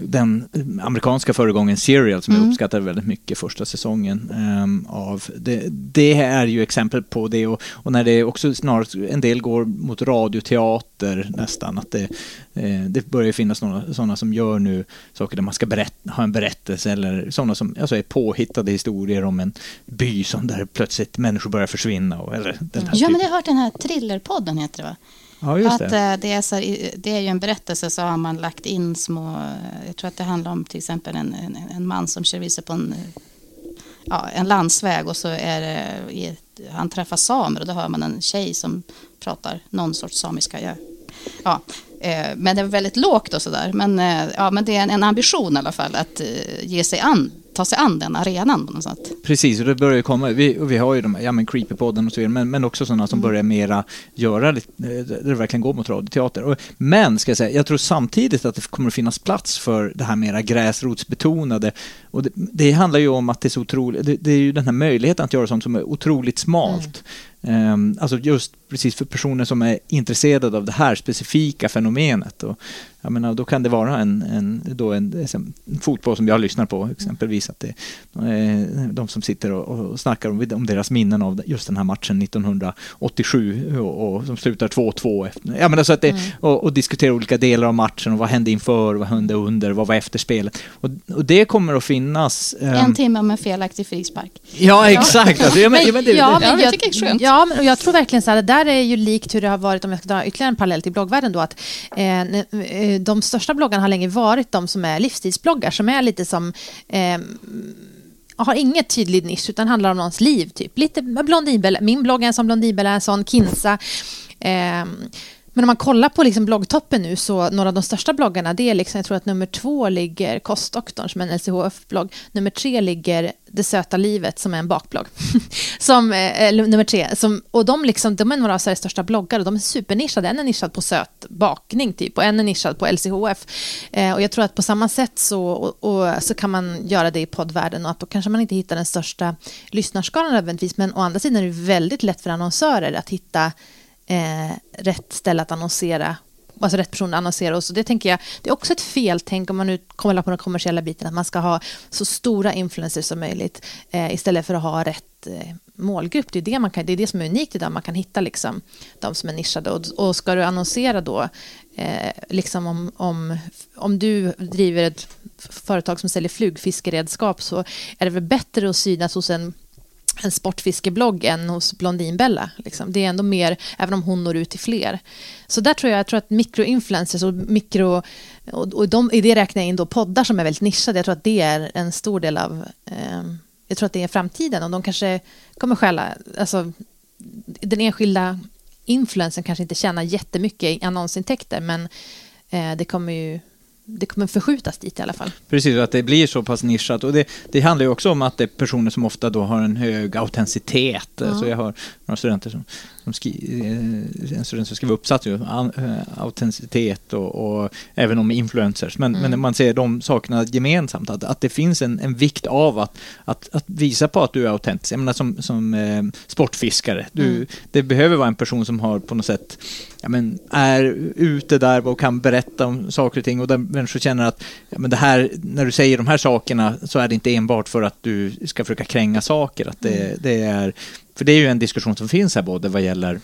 B: den amerikanska föregången Serial som jag uppskattade väldigt mycket första säsongen ehm, av. Det, det är ju exempel på det och, och när det också snarare en del går mot radioteater nästan. Att det, eh, det börjar finnas några sådana som gör nu saker där man ska berätta, ha en berättelse eller sådana som alltså är påhittade historier om en by som där plötsligt människor börjar försvinna. Och, eller den här
D: Ja, men
B: typen.
D: jag har hört den här thrillerpodden heter det va?
B: Ja,
D: att
B: det.
D: eh, det, är så det är ju en berättelse så har man lagt in små, jag tror att det handlar om till exempel en, en, en man som kör vilse på en, ja, en landsväg och så är det, han träffar samer och då hör man en tjej som pratar någon sorts samiska. Ja, ja, eh, men det är väldigt lågt och sådär. Men, eh, ja, men det är en, en ambition i alla fall att eh, ge sig an, ta sig an den arenan på något sätt.
B: Precis, och det börjar ju komma, vi, vi har ju de här, ja men Creepypodden och så vidare, men, men också sådana som börjar mera göra, eh, där det verkligen går mot radioteater. Och, men, ska jag säga, jag tror samtidigt att det kommer att finnas plats för det här mera gräsrotsbetonade. Och det, det handlar ju om att det är så otroligt, det, det är ju den här möjligheten att göra sånt som är otroligt smalt. Ehm, alltså just precis för personer som är intresserade av det här specifika fenomenet. Och, jag menar, då kan det vara en, en, då en, en fotboll som jag lyssnar på exempelvis. Att det, eh, de som sitter och, och snackar om, om deras minnen av just den här matchen 1987 och, och som slutar 2-2. Efter, ja, men alltså att det, och, och diskutera olika delar av matchen och vad hände inför, vad hände under, vad var efterspelet. Och, och det kommer att finnas... ehm,
D: En timme med felaktig frispark.
B: Ja, exakt. Alltså, ja, men, ja, men det,
C: ja,
B: det,
C: men
D: jag
C: jag,
D: tycker det är skönt.
C: Ja, men och jag tror verkligen så här, det där här är ju likt hur det har varit, om jag ska dra ytterligare en parallell till bloggvärlden då, att eh, eh de största bloggarna har länge varit de som är livsstilsbloggar, som är lite som eh, mm, har inget tydlig nisch utan handlar om någons liv. Typ. Lite Blondinbella. Min blogg är en som Blondinbella, en sån Kinsa. Eh, men om man kollar på liksom bloggtoppen nu så några av de största bloggarna det är liksom, jag tror att nummer två ligger Kostdoktorn som är en LCHF-blogg. Nummer tre ligger Det söta livet som är en bakblogg. (laughs) som, eh, nummer tre. Som, och de, liksom, de är några av Sveriges största bloggar och de är supernischade. En är nischad på söt bakning typ och en är nischad på LCHF. Eh, och jag tror att på samma sätt så, och, och, så kan man göra det i poddvärlden och att då kanske man inte hittar den största lyssnarskalan nödvändigtvis men å andra sidan är det väldigt lätt för annonsörer att hitta eh, rätt ställe att annonsera alltså rätt person att annonsera. Och så det tänker jag det är också ett feltänk om man nu kommer på den kommersiella biten att man ska ha så stora influencers som möjligt eh, istället för att ha rätt eh, målgrupp. Det är det, man kan, det är det som är unikt idag man kan hitta liksom de som är nischade. Och, och ska du annonsera då eh, liksom om, om, om du driver ett företag som säljer flugfiskeredskap så är det väl bättre att synas hos en en sportfiskeblogg än hos Blondinbella. Liksom. Det är ändå mer, även om hon når ut till fler. Så där tror jag, jag tror att mikroinfluencers och mikro... Och, och de, i det räknar jag in då poddar som är väldigt nischade. Jag tror att det är en stor del av... Eh, jag tror att det är framtiden och de kanske kommer stjäla... Alltså, den enskilda influencern kanske inte tjänar jättemycket i annonsintäkter men eh, det kommer ju det kommer förskjutas dit i alla fall.
B: Precis, att det blir så pass nischat. Och det, det handlar ju också om att det är personer som ofta då har en hög autenticitet.
C: Ja.
B: Så jag har några studenter som, som skri, eh, som skriver uppsats ju, an, eh, autenticitet och, och även om influencers. Men,
C: Mm.
B: men man ser de sakerna gemensamt, att, att det finns en, en vikt av att, att, att visa på att du är autentisk. Jag menar som, som eh, sportfiskare, du,
C: Mm.
B: det behöver vara en person som har på något sätt ja, men, är ute där och kan berätta om saker och ting och där människor känner att ja, men det här, när du säger de här sakerna så är det inte enbart för att du ska försöka kränga saker. Att det, det är, för det är ju en diskussion som finns här både vad gäller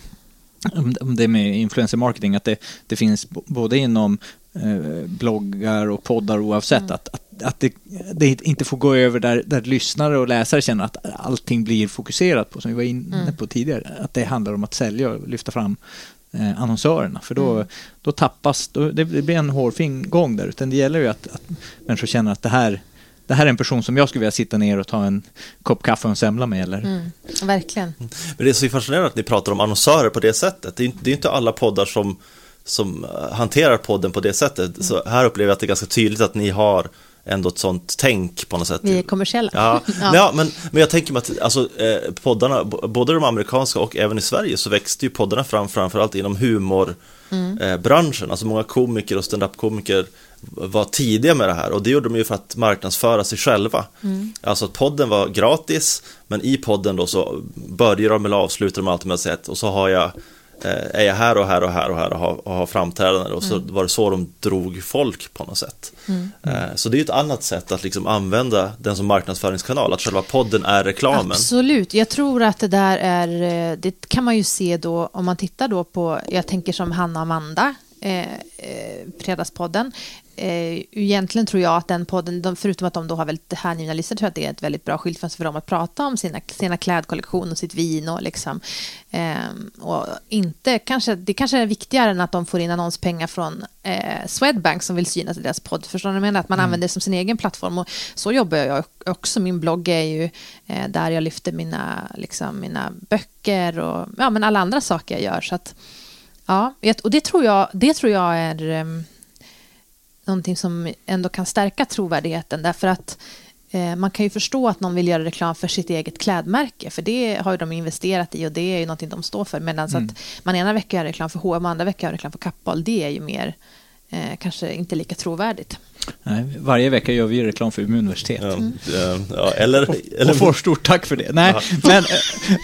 B: om det med influencer marketing, att det, det finns både inom eh, bloggar och poddar oavsett, att, att, att det, det inte får gå över där, där lyssnare och läsare känner att allting blir fokuserat på, som vi var inne
C: Mm.
B: på tidigare, att det handlar om att sälja och lyfta fram eh, annonsörerna, för då,
C: Mm.
B: då tappas, då, det, det blir en hårfin gång där, utan det gäller ju att, att människor känner att det här det här är en person som jag skulle vilja sitta ner och ta en kopp kaffe och en semla med eller
C: Mm, verkligen.
A: Men det är så fascinerande att ni pratar om annonsörer på det sättet. Det är, inte- det är inte alla poddar som, som eh, hanterar podden på det sättet. Så här upplever jag att det är ganska tydligt att ni har ändå ett sånt tänk på något sätt.
C: Vi är kommersiella.
A: Ja, (laughs) ja. men, men jag tänker mig att alltså, eh, poddarna, både de amerikanska och även i Sverige så växte ju poddarna fram framförallt inom humorbranschen. Alltså många komiker och stand-up-komiker var tidiga med det här och det gjorde de ju för att marknadsföra sig själva. Alltså att podden var gratis men i podden då så börjar de eller avslutar de alltid med att säga att och så har jag eh, är jag här och här och här och här och har, och har framträdanden och så var det så de drog folk på något sätt. Eh, Så det är ett annat sätt att liksom använda den som marknadsföringskanal, att själva podden är reklamen.
C: Absolut, jag tror att det där är, eh, det kan man ju se då om man tittar då på, jag tänker som Hanna och Amanda, eh, Fredagspodden. Eh, egentligen tror jag att den podden, de, förutom att de då har väldigt hängivna listor, tror jag att det är ett väldigt bra skyltfönster för dem att prata om sina, sina klädkollektioner och sitt vin och liksom. Eh, och inte, kanske, det kanske är viktigare än att de får in annonspengar från eh, Swedbank som vill synas i deras podd. Förstår ni vad jag menar? Att man använder det som sin egen plattform. Och så jobbar jag också. Min blogg är ju eh, där jag lyfter mina, liksom, mina böcker och ja, men alla andra saker jag gör. Så att, ja, och det tror jag, det tror jag är um, någonting som ändå kan stärka trovärdigheten. Därför att eh, man kan ju förstå att någon vill göra reklam för sitt eget klädmärke. För det har ju de investerat i och det är ju någonting de står för. Medan så att man ena veckan gör reklam för H&M och andra veckan gör reklam för Kappahl. Det är ju mer, eh, kanske inte lika trovärdigt.
B: Nej, varje vecka gör vi reklam för Umeå universitet.
A: Ja, ja, eller, eller
B: Och får stort tack för det. Nej, men,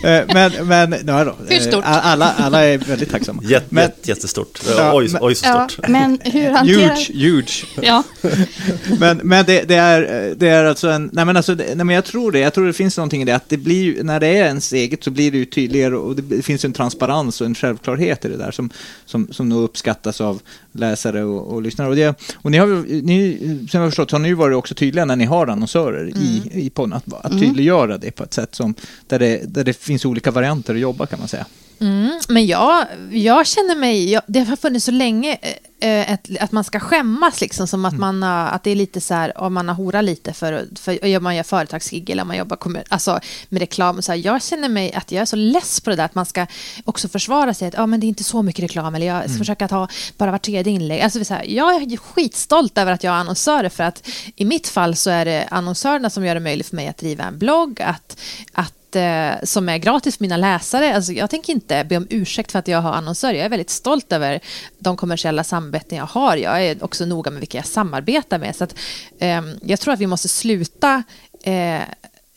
B: eh, eh, men, men, nej då.
C: Hur stort?
B: Eh, Alla, alla är väldigt tacksamma.
A: jätte,
B: men,
A: jätte, jättestort.
B: Ja,
A: oj, oj så
D: Ja,
A: stort.
D: men hur hanterar...
B: Huge, huge.
D: Ja, (laughs)
B: Men, men det, det, är, det är alltså en, nej men alltså, nej men jag tror det, jag tror det finns någonting i det att det blir när det är ens eget så blir det ju tydligare och det finns en transparens och en självklarhet i det där som, som, som nog uppskattas av läsare och, och lyssnare. Och, det, och ni har ni, som jag förstått har ni varit också tydliga när ni har annonsörer i, i podden, att, att tydliggöra det på ett sätt som, där det, där det finns olika varianter att jobba kan man säga.
C: Mm, men jag, jag känner mig, jag, det har funnits så länge eh, ett, att man ska skämmas liksom som att man har, att det är lite så här, om man har horat lite för, för om man gör företagsgig eller om man jobbar kommun, alltså, med reklam så här, jag känner mig att jag är så less på det där att man ska också försvara sig att ja men det är inte så mycket reklam eller jag ska försöka ta bara var tredje inlägg. Alltså, så här, jag är skitstolt över att jag har annonsörer för att i mitt fall så är det annonsörerna som gör det möjligt för mig att driva en blogg, att, att eh, som är gratis för mina läsare. Alltså, jag tänker inte be om ursäkt för att jag har annonsörer. Jag är väldigt stolt över de kommersiella samarbeten jag har. Jag är också noga med vilka jag samarbetar med. Så att, ehm, jag tror att vi måste sluta eh,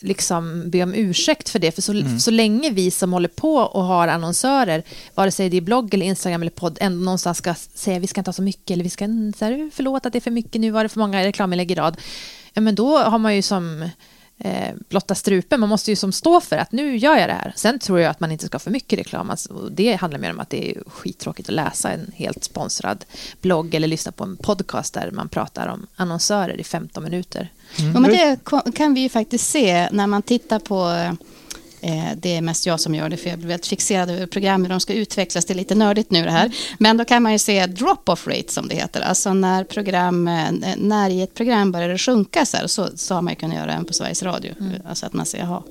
C: liksom be om ursäkt för det. För så, så länge vi som håller på och har annonsörer, vare sig det är blogg eller Instagram eller podd, ändå någonstans ska säga vi ska inte ha så mycket eller vi ska, mm, så här, förlåt att det är för mycket, nu var det för många reklaminlägg i rad. Ja, men då har man ju som eh, blotta strupen. Man måste ju som stå för att nu gör jag det här. Sen tror jag att man inte ska ha för mycket reklam. Alltså, det handlar mer om att det är skittråkigt att läsa en helt sponsrad blogg eller lyssna på en podcast där man pratar om annonsörer i 15 minuter. Mm.
D: Ja, men det kan vi ju faktiskt se när man tittar på eh, det är mest jag som gör det, för jag blir väldigt fixerad över program, hur de ska utvecklas. Det är lite nördigt nu det här. Men då kan man ju se drop-off rate som det heter. Alltså när, program, eh, när i ett program börjar det sjunka så här, så, så har man ju kunnat göra en på Sveriges Radio. Alltså att man ser, jaha.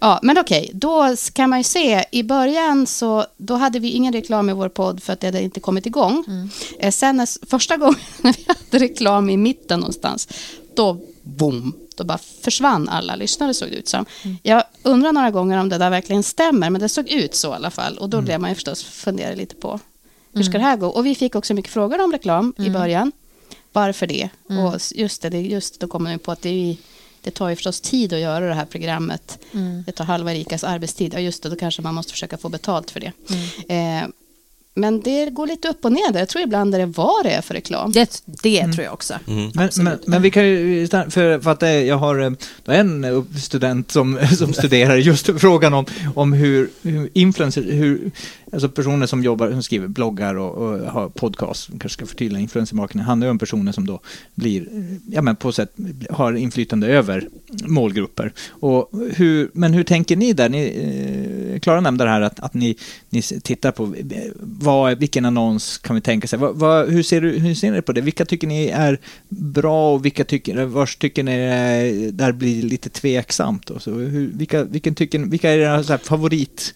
D: Ja, men okej, då kan man ju se, i början så då hade vi ingen reklam i vår podd för att det hade inte kommit igång. Eh, Sen första gången (laughs) när vi hade reklam i mitten någonstans, då boom, då bara försvann alla lyssnare såg det ut som. Jag undrar några gånger om det där verkligen stämmer, men det såg ut så i alla fall. Och då blev man ju förstås fundera lite på hur ska det här gå? Och vi fick också mycket frågor om reklam i början. Varför det? Och just det, just då kommer man på att det, är, det tar ju förstås tid att göra det här programmet. Det tar halva Rikas arbetstid. Ja, just det, då kanske man måste försöka få betalt för det. Eh, men det går lite upp och ner där. Jag tror ibland är det vad det är för reklam.
C: Det, det tror jag också.
B: Men, men, men vi kan ju, för, för att det, jag har eh, en eh, student som, (laughs) som studerar just frågan om, om hur, hur influencers, hur, alltså personer som jobbar, som skriver bloggar och, och har podcast, kanske ska förtydliga influencermarknaden, handlar ju om personer som då blir, ja men på sätt har inflytande över målgrupper. Och hur, men hur tänker ni där? Ni, eh, Klara nämnde det här att, att ni, ni tittar på vad, vilken annons kan vi tänka sig? Vad, vad, hur, ser du, hur ser ni på det? Vilka tycker ni är bra och vilka tycker, vars tycker ni är, där blir lite tveksamt? Och så, hur, vilka, vilken tycker, vilka är era så här, favorit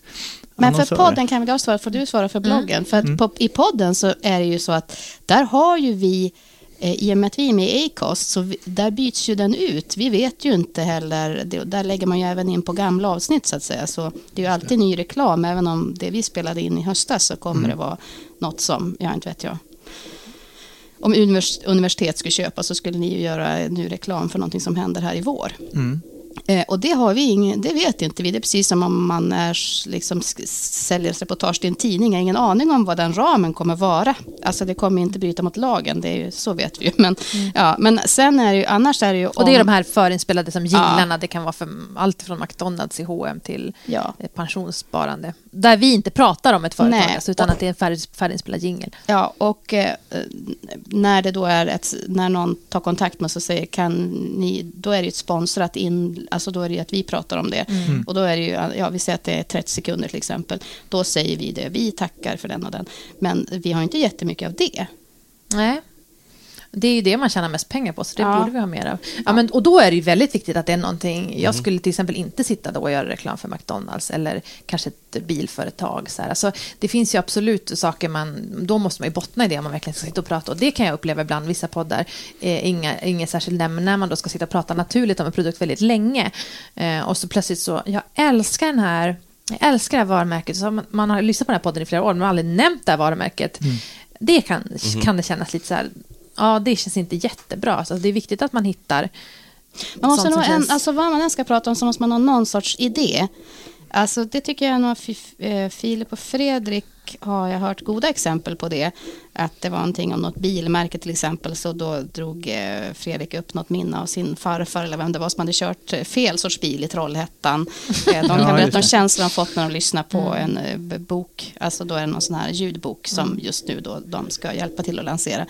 D: men för podden kan väl jag svara, för du svara för bloggen. För att
B: Mm.
D: på, i podden så är det ju så att där har ju vi, eh, i och med att vi är med i Acast, så vi, där byts ju den ut. Vi vet ju inte heller, det, där lägger man ju även in på gamla avsnitt så att säga. Så det är ju alltid ny reklam, även om det vi spelade in i höstas så kommer
B: Mm.
D: det vara något som, ja inte vet jag. Om univers, universitet skulle köpa så skulle ni ju göra ny reklam för någonting som händer här i vår.
B: Mm.
D: Eh, och det har vi ingen, det vet inte vi. Det är precis som om man är, liksom, säljer ett reportage till en tidning. Jag har ingen aning om vad den ramen kommer vara. Alltså det kommer inte bryta mot lagen, det är ju, så vet vi ju. Men, ja, men sen är det ju, annars är det ju
C: Mm. Och det är
D: om-
C: de här förinspelade som jinglarna. Det kan vara för allt från McDonalds i H&M till
D: Ja.
C: eh, pensionssparande. Där vi inte pratar om ett företag,
D: Nej.
C: alltså, utan att det är en färdig, färdiginspelad jingel.
D: Ja, och eh, när det då är ett, när någon tar kontakt med oss och säger kan ni, då är det ju ett sponsrat in, alltså då är det ju att vi pratar om det.
C: Mm.
D: Och då är det ju, ja vi säger att det är 30 sekunder till exempel. Då säger vi det, vi tackar för den och den. Men vi har inte jättemycket av det.
C: Nej. Det är ju det man tjänar mest pengar på, så det
D: Ja.
C: borde vi ha mer av. Ja, men, och då är det ju väldigt viktigt att det är någonting. Jag skulle till exempel inte sitta då och göra reklam för McDonalds eller kanske ett bilföretag. Så här. Alltså, det finns ju absolut saker man, då måste man ju bottna i det om man verkligen ska sitta och prata. Och det kan jag uppleva ibland, vissa poddar, eh, inga, inget särskilt ämne, när man då ska sitta och prata naturligt om en produkt väldigt länge. Eh, och så plötsligt så, jag älskar den här jag älskar det här varumärket. Så man, man har lyssnat på den här podden i flera år, men man har aldrig nämnt det här varumärket. Det kan, kan det kännas lite så här, ja, det känns inte jättebra. Alltså, det är viktigt att man hittar
D: Man måste nog
C: som
D: en,
C: känns-
D: alltså vad man än ska prata om så måste man ha någon sorts idé. Alltså det tycker jag nog eh, Filip och Fredrik har jag hört goda exempel på det. Att det var någonting om något bilmärke till exempel så då drog eh, Fredrik upp något minne av sin farfar eller vem det var som hade kört eh, fel sorts bil i Trollhättan. Eh, (laughs) De kan
B: Ja,
D: berätta om
B: det.
D: känslan de fått när de lyssnar på en eh, b- bok. Alltså då är det någon sån här ljudbok som just nu då de ska hjälpa till att lansera.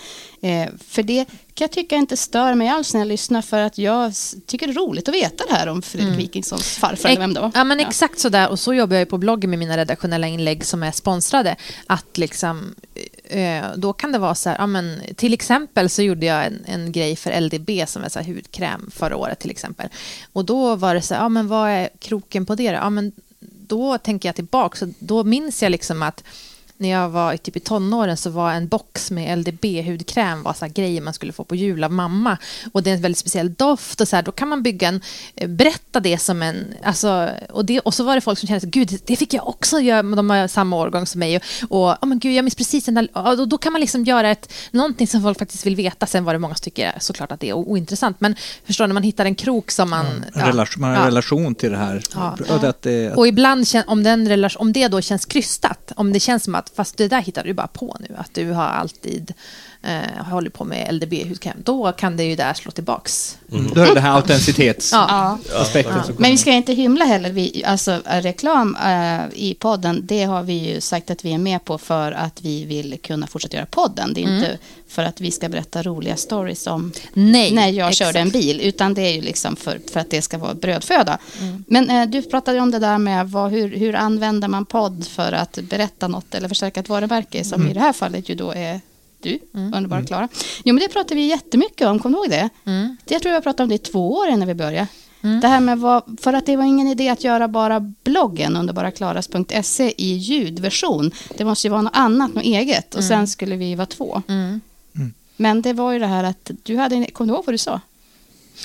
D: För det kan jag tycka inte stör mig alls när jag lyssnar för att jag tycker det är roligt att veta det här om Fredrik Wikingssons farfar eller vem det var.
C: Ja, men exakt så där. Och så jobbar jag på bloggen med mina redaktionella inlägg som är sponsrade. Att liksom, eh, då kan det vara så här, ja, men, till exempel så gjorde jag en, en grej för LDB som är så här hudkräm förra året till exempel. Och då var det så här, ja men vad är kroken på det då? Ja, men då tänker jag tillbaka, så då minns jag liksom att när jag var typ i tonåren så var en box med LDB-hudkräm var så här grejer man skulle få på jul av mamma. Och det är en väldigt speciell doft och så här, då kan man bygga en, eh, berätta det som en, alltså, och, det, och så var det folk som kände så gud, det fick jag också göra, de har samma årgång som mig. Och, och oh, men gud, jag minns precis den där, och då, då kan man liksom göra ett, någonting som folk faktiskt vill veta. Sen var det många som tycker såklart att det är ointressant, men förstår ni, man hittar en krok som man... ja,
B: relation, man har en
C: ja.
B: relation till det här.
C: Ja.
B: Och det, att det, att,
C: och ibland, om, den relation, om det då känns krystat, om det känns som att, fast det där hittar du bara på nu, att du har alltid eh, hållit på med LDB-hudkräm, då kan det ju där slå tillbaks.
B: Då är det det här autenticitetsaspekten
D: Ja.
B: som
D: Men vi ska inte hymla heller. Vi, alltså, reklam eh, i podden, det har vi ju sagt att vi är med på för att vi vill kunna fortsätta göra podden. Det är inte för att vi ska berätta roliga stories om
C: Nej,
D: när jag
C: exakt.
D: körde en bil, utan det är ju liksom för, för att det ska vara brödföda. Men eh, du pratade om det där med vad, hur, hur använder man podd för att berätta något eller förstärka ett varumärke, som i det här fallet ju då är du, underbara Klara. Jo, men det pratar vi jättemycket om, kommer du ihåg det? det? Jag tror jag pratade om det i två år innan vi började. Det här med vad, för att det var ingen idé att göra bara bloggen underbaraklaras.se i ljudversion. Det måste ju vara något annat, något eget. Och sen skulle vi vara två. Men det var ju det här att du hade, kom du ihåg vad du sa?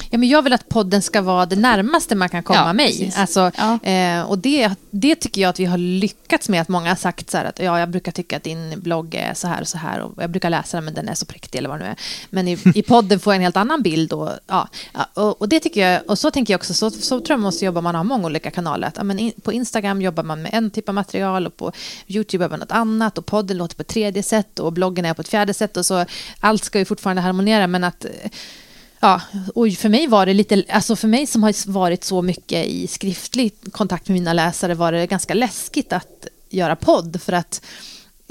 C: Ja, men jag vill att podden ska vara det närmaste man kan komma
D: Ja,
C: mig.
D: precis.
C: Alltså,
D: Ja.
C: eh, och det, det tycker jag att vi har lyckats med. Att många har sagt så här att ja, jag brukar tycka att din blogg är så här och så här. Och jag brukar läsa den men den är så präktig eller vad det nu är. Men i, i podden får jag en helt annan bild. Och, ja, och, och det tycker jag, och så tänker jag också, så, så tror jag man måste jobba, man har många olika kanaler. Att, ja, men in, på Instagram jobbar man med en typ av material och på YouTube jobbar man något annat. Och podden låter på ett tredje sätt och bloggen är på ett fjärde sätt. Och så, allt ska ju fortfarande harmonera men att Ja, och för mig var det lite, alltså för mig som har varit så mycket i skriftlig kontakt med mina läsare var det ganska läskigt att göra podd för att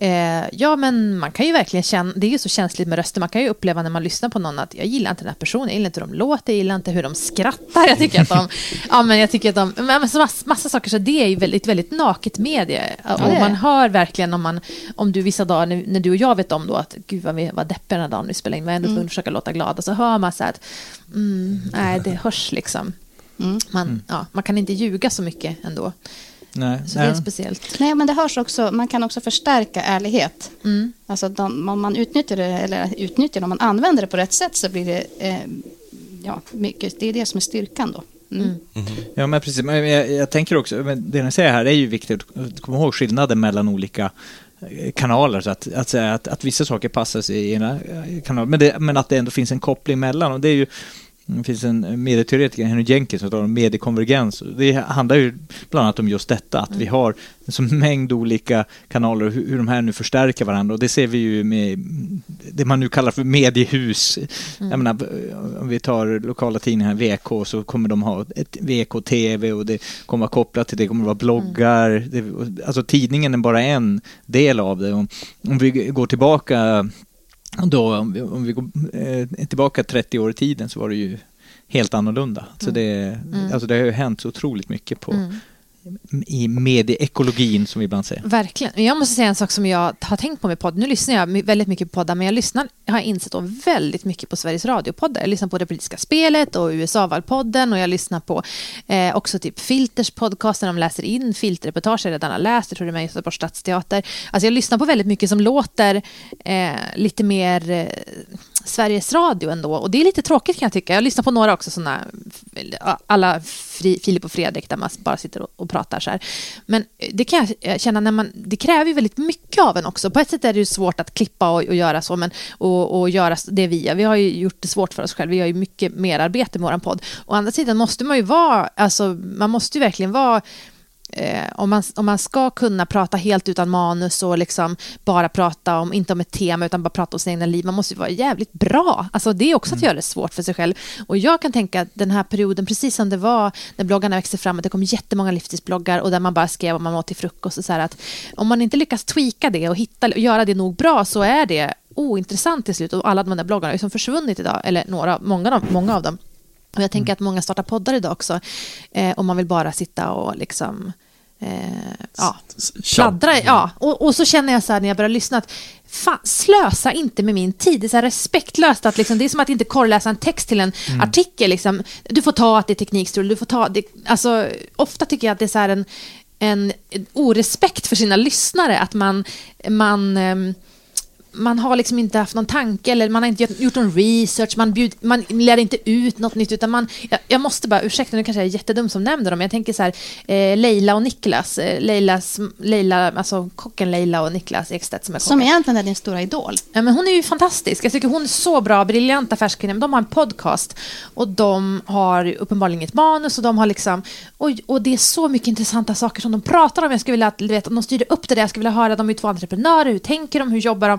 C: eh, ja men man kan ju verkligen känna, det är ju så känsligt med röster, man kan ju uppleva när man lyssnar på någon att jag gillar inte den här personen, jag gillar inte hur de låter, jag gillar inte hur de skrattar, jag tycker att de, (laughs) ja men jag tycker att de, men så massa, massa saker. Så det är ju väldigt, väldigt naket medie och
D: det är
C: man hör verkligen om man, om du vissa dagar, när, när du och jag vet om då att gud vad vi var deppiga den här dagen vi spelade in, var ändå att försöka låta glada, så hör man så här att mm, nej det (laughs) hörs liksom. Man, ja, man kan inte ljuga så mycket ändå.
B: Nej,
C: Så det är
B: nej.
C: speciellt.
D: Nej, men det hörs också, man kan också förstärka ärlighet.
C: Mm.
D: Alltså de, om man utnyttjar det, eller utnyttjar det, om man använder det på rätt sätt så blir det, eh, ja, mycket, det är det som är styrkan då. Mm.
B: Ja, men precis. Men jag, jag tänker också, men det ni säger här är ju viktigt att komma ihåg skillnaden mellan olika eh, kanaler. Så att, att säga att, att vissa saker passar sig i ena eh, kanalen, men, men att det ändå finns en koppling mellan. Och det är ju det finns en medieteoretiker, Henry Jenkins, som talar om mediekonvergens. Det handlar ju bland annat om just detta, att vi har en sån mängd olika kanaler och hur, de här nu förstärker varandra. Och det ser vi ju med det man nu kallar för mediehus. Jag menar, om vi tar lokala tidningar, VK, så kommer de ha ett VK-TV och det kommer vara kopplat till det, kommer vara bloggar. Det, alltså tidningen är bara en del av det. Om, om vi går tillbaka då, om vi, om vi går eh, tillbaka 30 år i tiden så var det ju helt annorlunda. Så det, alltså det har ju hänt så otroligt mycket på, i medieekologin som vi ibland säger.
C: Verkligen. Jag måste säga en sak som jag har tänkt på med podd. Nu lyssnar jag väldigt mycket på poddar, men jag lyssnar, har jag insett då väldigt mycket på Sveriges Radio-poddar. Jag lyssnar på Det politiska spelet och USA-valpodden och jag lyssnar på eh, också typ Filters podcast när de läser in filterreportage jag redan har läst. Jag tror det är med Göteborgs stadsteater. Alltså jag lyssnar på väldigt mycket som låter eh, lite mer eh, Sveriges Radio ändå. Och det är lite tråkigt kan jag tycka. Jag lyssnar på några också sådana, alla Filip och Fredrik där man bara sitter och, och pratar så här. Men det kan jag eh, känna när man, det kräver ju väldigt mycket av en också. På ett sätt är det ju svårt att klippa och, och göra så, men och, och göra det vi gör. Vi har ju gjort det svårt för oss själva. Vi har ju mycket mer arbete med vår podd. Å andra sidan måste man ju vara, alltså man måste ju verkligen vara Eh, om, man, om man ska kunna prata helt utan manus och liksom bara prata om, inte om ett tema utan bara prata om sina egna liv, man måste ju vara jävligt bra. Alltså det är också att göra det svårt för sig själv. Och jag kan tänka att den här perioden, precis som det var när bloggarna växte fram, att det kom jättemånga livsstilsbloggar och där man bara skrev vad man åt till frukost och så här att om man inte lyckas tweaka det och hitta och göra det nog bra så är det ointressant till slut och alla de där bloggarna har liksom försvunnit idag, eller några, många, av- många av dem. Och jag tänker att många startar poddar idag också, eh, om man vill bara sitta och liksom eh, ja, pladdra. Ja. Och, och så känner jag så här när jag börjar lyssna att fan, slösa inte med min tid. Det är så här respektlöst att liksom, det är som att inte korrläsa en text till en artikel. Liksom. Du får ta att det är teknikstrul, du får ta det. Alltså, ofta tycker jag att det är så en, en orespekt för sina lyssnare, att man, man ehm, man har liksom inte haft någon tanke eller man har inte gjort- någon research, man, bjud, man lär inte ut något nytt utan man, jag, jag måste bara, ursäkta nu kanske jag är jättedum som nämner dem, men jag tänker så här, eh, Leila och Niklas, eh, Leilas, Leila, alltså kocken Leila och Niklas Ekstedt som är
D: Som
C: kockar.
D: egentligen är din stora idol.
C: Ja, men hon är ju fantastisk. Jag tycker hon är så bra, briljant affärskvinna. Men de har en podcast och de har uppenbarligen ett manus och de har liksom... Och, och det är så mycket intressanta saker som de pratar om. Jag skulle vilja att, du vet, de styrde upp det där. Jag skulle vilja höra, de är ju två entreprenörer. Hur tänker de? Hur jobbar de?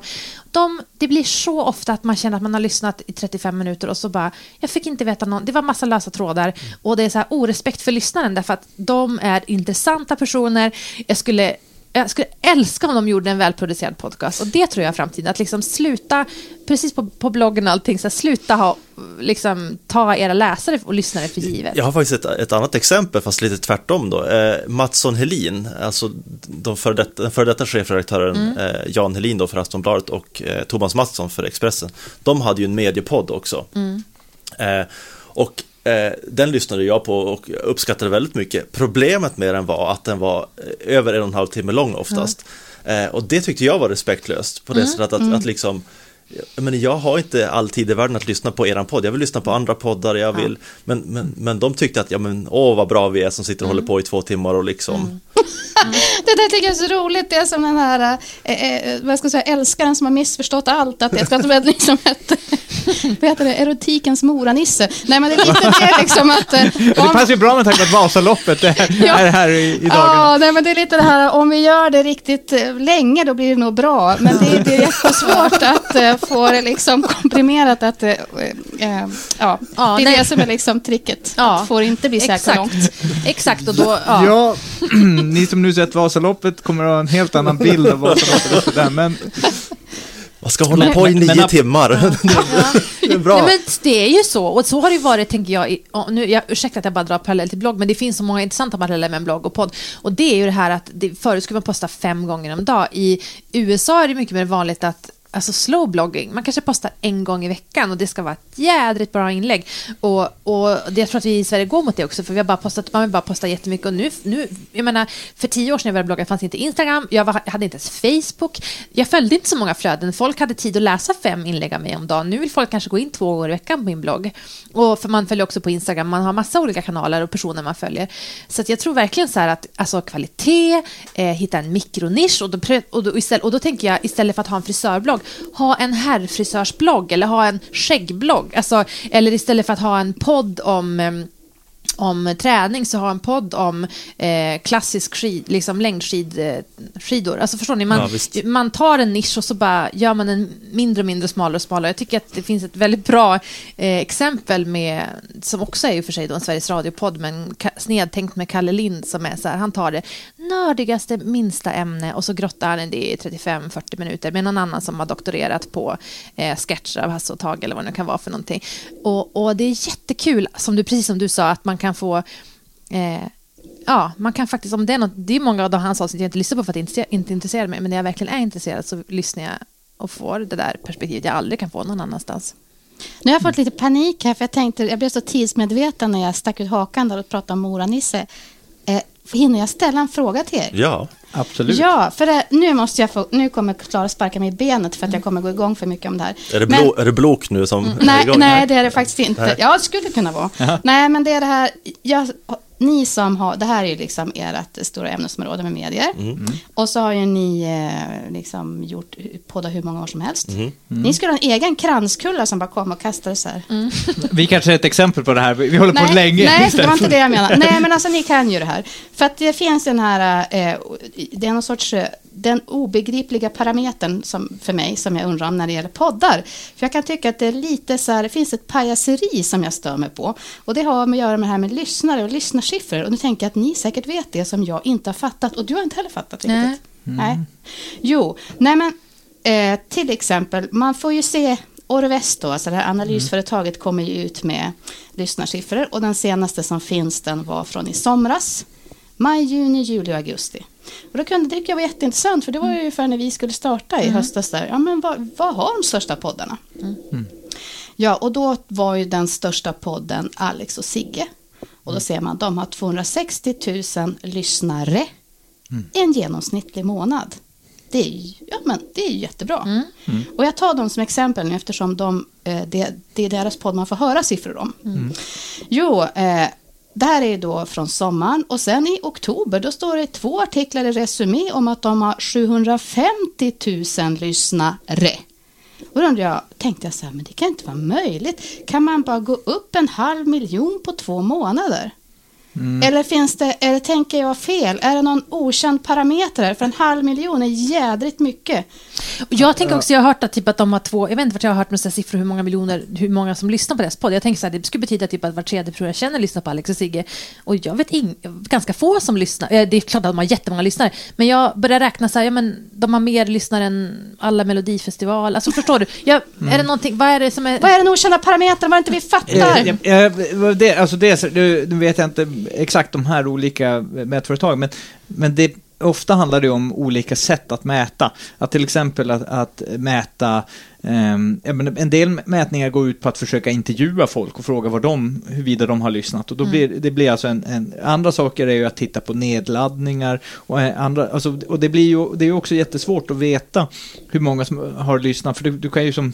C: De? Det blir så ofta att man känner att man har lyssnat i 35 minuter och så bara, jag fick inte veta någon. Det var massa lösa trådar och det är så här orespekt för lyssnaren därför att de är intressanta personer. Jag skulle jag skulle älska om de gjorde en välproducerad podcast. Och det tror jag är framtiden. Att liksom sluta, precis på, på bloggen och allting, så här, sluta ha, liksom, ta era läsare och lyssnare för givet.
A: Jag har faktiskt ett, ett annat exempel, fast lite tvärtom då. Eh, Mattsson Helin, alltså de före detta, den före detta chefredaktören eh, Jan Helin då för Aftonbladet och eh, Thomas Mattsson för Expressen. De hade ju en mediepodd också. Eh, och eh, den lyssnade jag på och uppskattade väldigt mycket. Problemet med den var att den var eh, över en och en halv timme lång oftast. Eh, och det tyckte jag var respektlöst på det sättet att, att liksom men jag har inte all tid i världen att lyssna på eran podd. Jag vill lyssna på andra poddar, jag vill. Men, men, men de tyckte att, ja men åh vad bra vi är som sitter och håller på i två timmar och liksom. (laughs)
D: Det där tycker jag är så roligt. Det är som den här, eh, eh, vad ska jag säga, älskaren som har missförstått allt. Att det ska vara liksom ett, (laughs) vad heter det, erotikens moranisse. Nej men det är lite det liksom att... eh, (laughs)
B: Det
D: om-
B: passar ju bra med tanke på att Vasaloppet är,
D: Ja.
B: är här i, i dagarna.
D: Ja, nej, men det är lite det här, om vi gör det riktigt eh, länge då blir det nog bra. Men det, det är jättesvårt att eh, få det liksom komprimerat. Att, eh, eh, ja,
C: Ja,
D: det är
C: nej.
D: det som är liksom tricket.
C: Ja.
D: Att får inte bli så här
C: Exakt.
D: långt.
C: Exakt, och då... Ja.
B: Ja, (clears throat) ni som nu sett Vasaloppet kommer att ha en helt annan bild av Vasaloppet. sådär, Men
A: Man ska hålla
B: Men-
A: på i nio
B: men-
A: timmar. (laughs) det är bra.
C: Nej, men det är ju så, och så har det varit, tänker jag, i, och nu, jag ursäkta att jag bara drar parallell till blogg, men det finns så många intressanta paralleller med en blogg och podd. Och det är ju det här att det, förut skulle man posta fem gånger om dag. I USA är det mycket mer vanligt att alltså slow blogging. Man kanske postar en gång i veckan och det ska vara ett jädrigt bra inlägg. Och, och jag tror att vi i Sverige går mot det också, för vi har bara postat, man vill bara posta jättemycket. Och nu, nu, jag menar, för tio år sedan jag började blogga fanns inte Instagram, jag, var, jag hade inte ens Facebook. Jag följde inte så många flöden. Folk hade tid att läsa fem inlägg av mig om dagen. Nu vill folk kanske gå in två gånger i veckan på min blogg. Och för man följer också på Instagram, man har massa olika kanaler och personer man följer. Så att jag tror verkligen så här att alltså kvalitet, eh, hitta en mikronisch och då, och, då, istället, och då tänker jag istället för att ha en frisörblogg, ha en herrfrisörsblogg eller ha en skäggblogg. Alltså, eller istället för att ha en podd om eh, om träning så ha en podd om eh, klassisk skid, liksom längdskidor. Eh, alltså förstår ni, man,
A: Ja,
C: man tar en nisch och så bara gör man en mindre och mindre smalare och smalare. Jag tycker att det finns ett väldigt bra eh, exempel med, som också är och för sig då en Sveriges Radio-podd, men snedtänkt med Kalle Lind som är så här, han tar det nördigaste minsta ämne och så grottar han i det i 35-40 minuter med någon annan som har doktorerat på eh, sketcher av Hasse och Tage eller vad det nu kan vara för någonting. Och, och det är jättekul, som du, precis som du sa, att man kan få eh, Ja, man kan faktiskt, om det är något, det är många av de hans avsnitt jag inte lyssnar på för att det inte, inte intresserar mig, men när jag verkligen är intresserad så lyssnar jag och får det där perspektivet jag aldrig kan få någon annanstans.
D: Nu har jag fått lite panik här, för jag tänkte, jag blev så tidsmedveten när jag stack ut hakan där och pratade om Mora-Nisse. Hinner jag ställa en fråga till er?
A: Ja,
B: Absolut.
D: Ja, för det, nu måste jag få, nu kommer Klara sparka mig i benet för att jag kommer gå igång för mycket om det här.
A: är det,
D: Men-
A: blå, är det blok nu som (laughs) är
D: Nej,
A: igång?
D: nej, det är det faktiskt inte.
A: Nej.
D: Ja, det skulle kunna vara. Nej, men det är det här, jag, ni som har, det här är ju liksom ert stora ämnesområde med medier.
A: Mm.
D: Och så har ju ni eh, liksom gjort poddar hur många år som helst.
A: Mm.
D: Ni skulle ha en egen kranskulla som bara kom och kastade så här. (laughs)
B: Vi kanske är ett exempel på det här. Vi håller på länge.
D: Nej, det var inte det jag menade. Nej, men alltså ni (laughs) kan ju det här. För att det finns den här, eh, det är någon sorts, eh, den obegripliga parametern som, för mig som jag undrar om när det gäller poddar. För jag kan tycka att det är lite så här, det finns ett pajaseri som jag stör mig på. Och det har med att göra med det här med lyssnare och lyssnarsiffror. Och nu tänker jag att ni säkert vet det som jag inte har fattat. Och du har inte heller fattat riktigt.
C: Nej.
D: Nej. Jo, nej men eh, till exempel, man får ju se Orvest då, alltså det här analysföretaget kommer ju ut med lyssnarsiffror och den senaste som finns den var från i somras. Maj, juni, juli och augusti. Och då kunde det tycka jag var jätteintressant för det var ju ungefär när vi skulle starta i höstas där. Ja men vad, vad har de största poddarna? Ja och då var ju den största podden Alex och Sigge. Och då ser man de har 260 000 lyssnare en genomsnittlig månad. Det är, ju- ja, men det är jättebra. Och jag tar dem som exempel nu eftersom de, eh, det, det är deras podd man får höra siffror om. Jo, eh, det här är då från sommaren och sen i oktober då står det två artiklar i Resumé om att de har 750 000 lyssnare. Och då jag, tänkte jag så här, men det kan inte vara möjligt. Kan man bara gå upp en halv miljon på två månader? Eller finns det, eller tänker jag fel? Är det någon okänd parameter här? För en halv miljon är jädrigt mycket.
C: Jag tänker också, jag har hört att, typ att de har två, jag vet inte vart jag har hört med siffror hur många miljoner, hur många som lyssnar på deras podd. Jag tänker så här, det skulle betyda typ att var tredje person jag känner lyssnar på Alex och Sigge. Och jag vet ing, ganska få som lyssnar. Eh, Det är klart att de har jättemånga lyssnare. Men jag börjar räkna så här, ja men de har mer lyssnare än alla melodifestival. Alltså förstår du? Jag, Är det någonting, vad är det som är...
D: Vad är den okända parametern? Vad är det inte vi fattar?
B: Eh, eh, det, alltså det, nu vet jag inte exakt de här olika mätföretagen, men, men det, ofta handlar det om olika sätt att mäta. Att till exempel att, att mäta, menar, en del mätningar går ut på att försöka intervjua folk och fråga vad de, huruvida de har lyssnat. Och då blir, det blir alltså en, en, andra saker är ju att titta på nedladdningar och eh, andra, alltså, och det blir ju, det är ju också jättesvårt att veta hur många som har lyssnat, för du, du kan ju som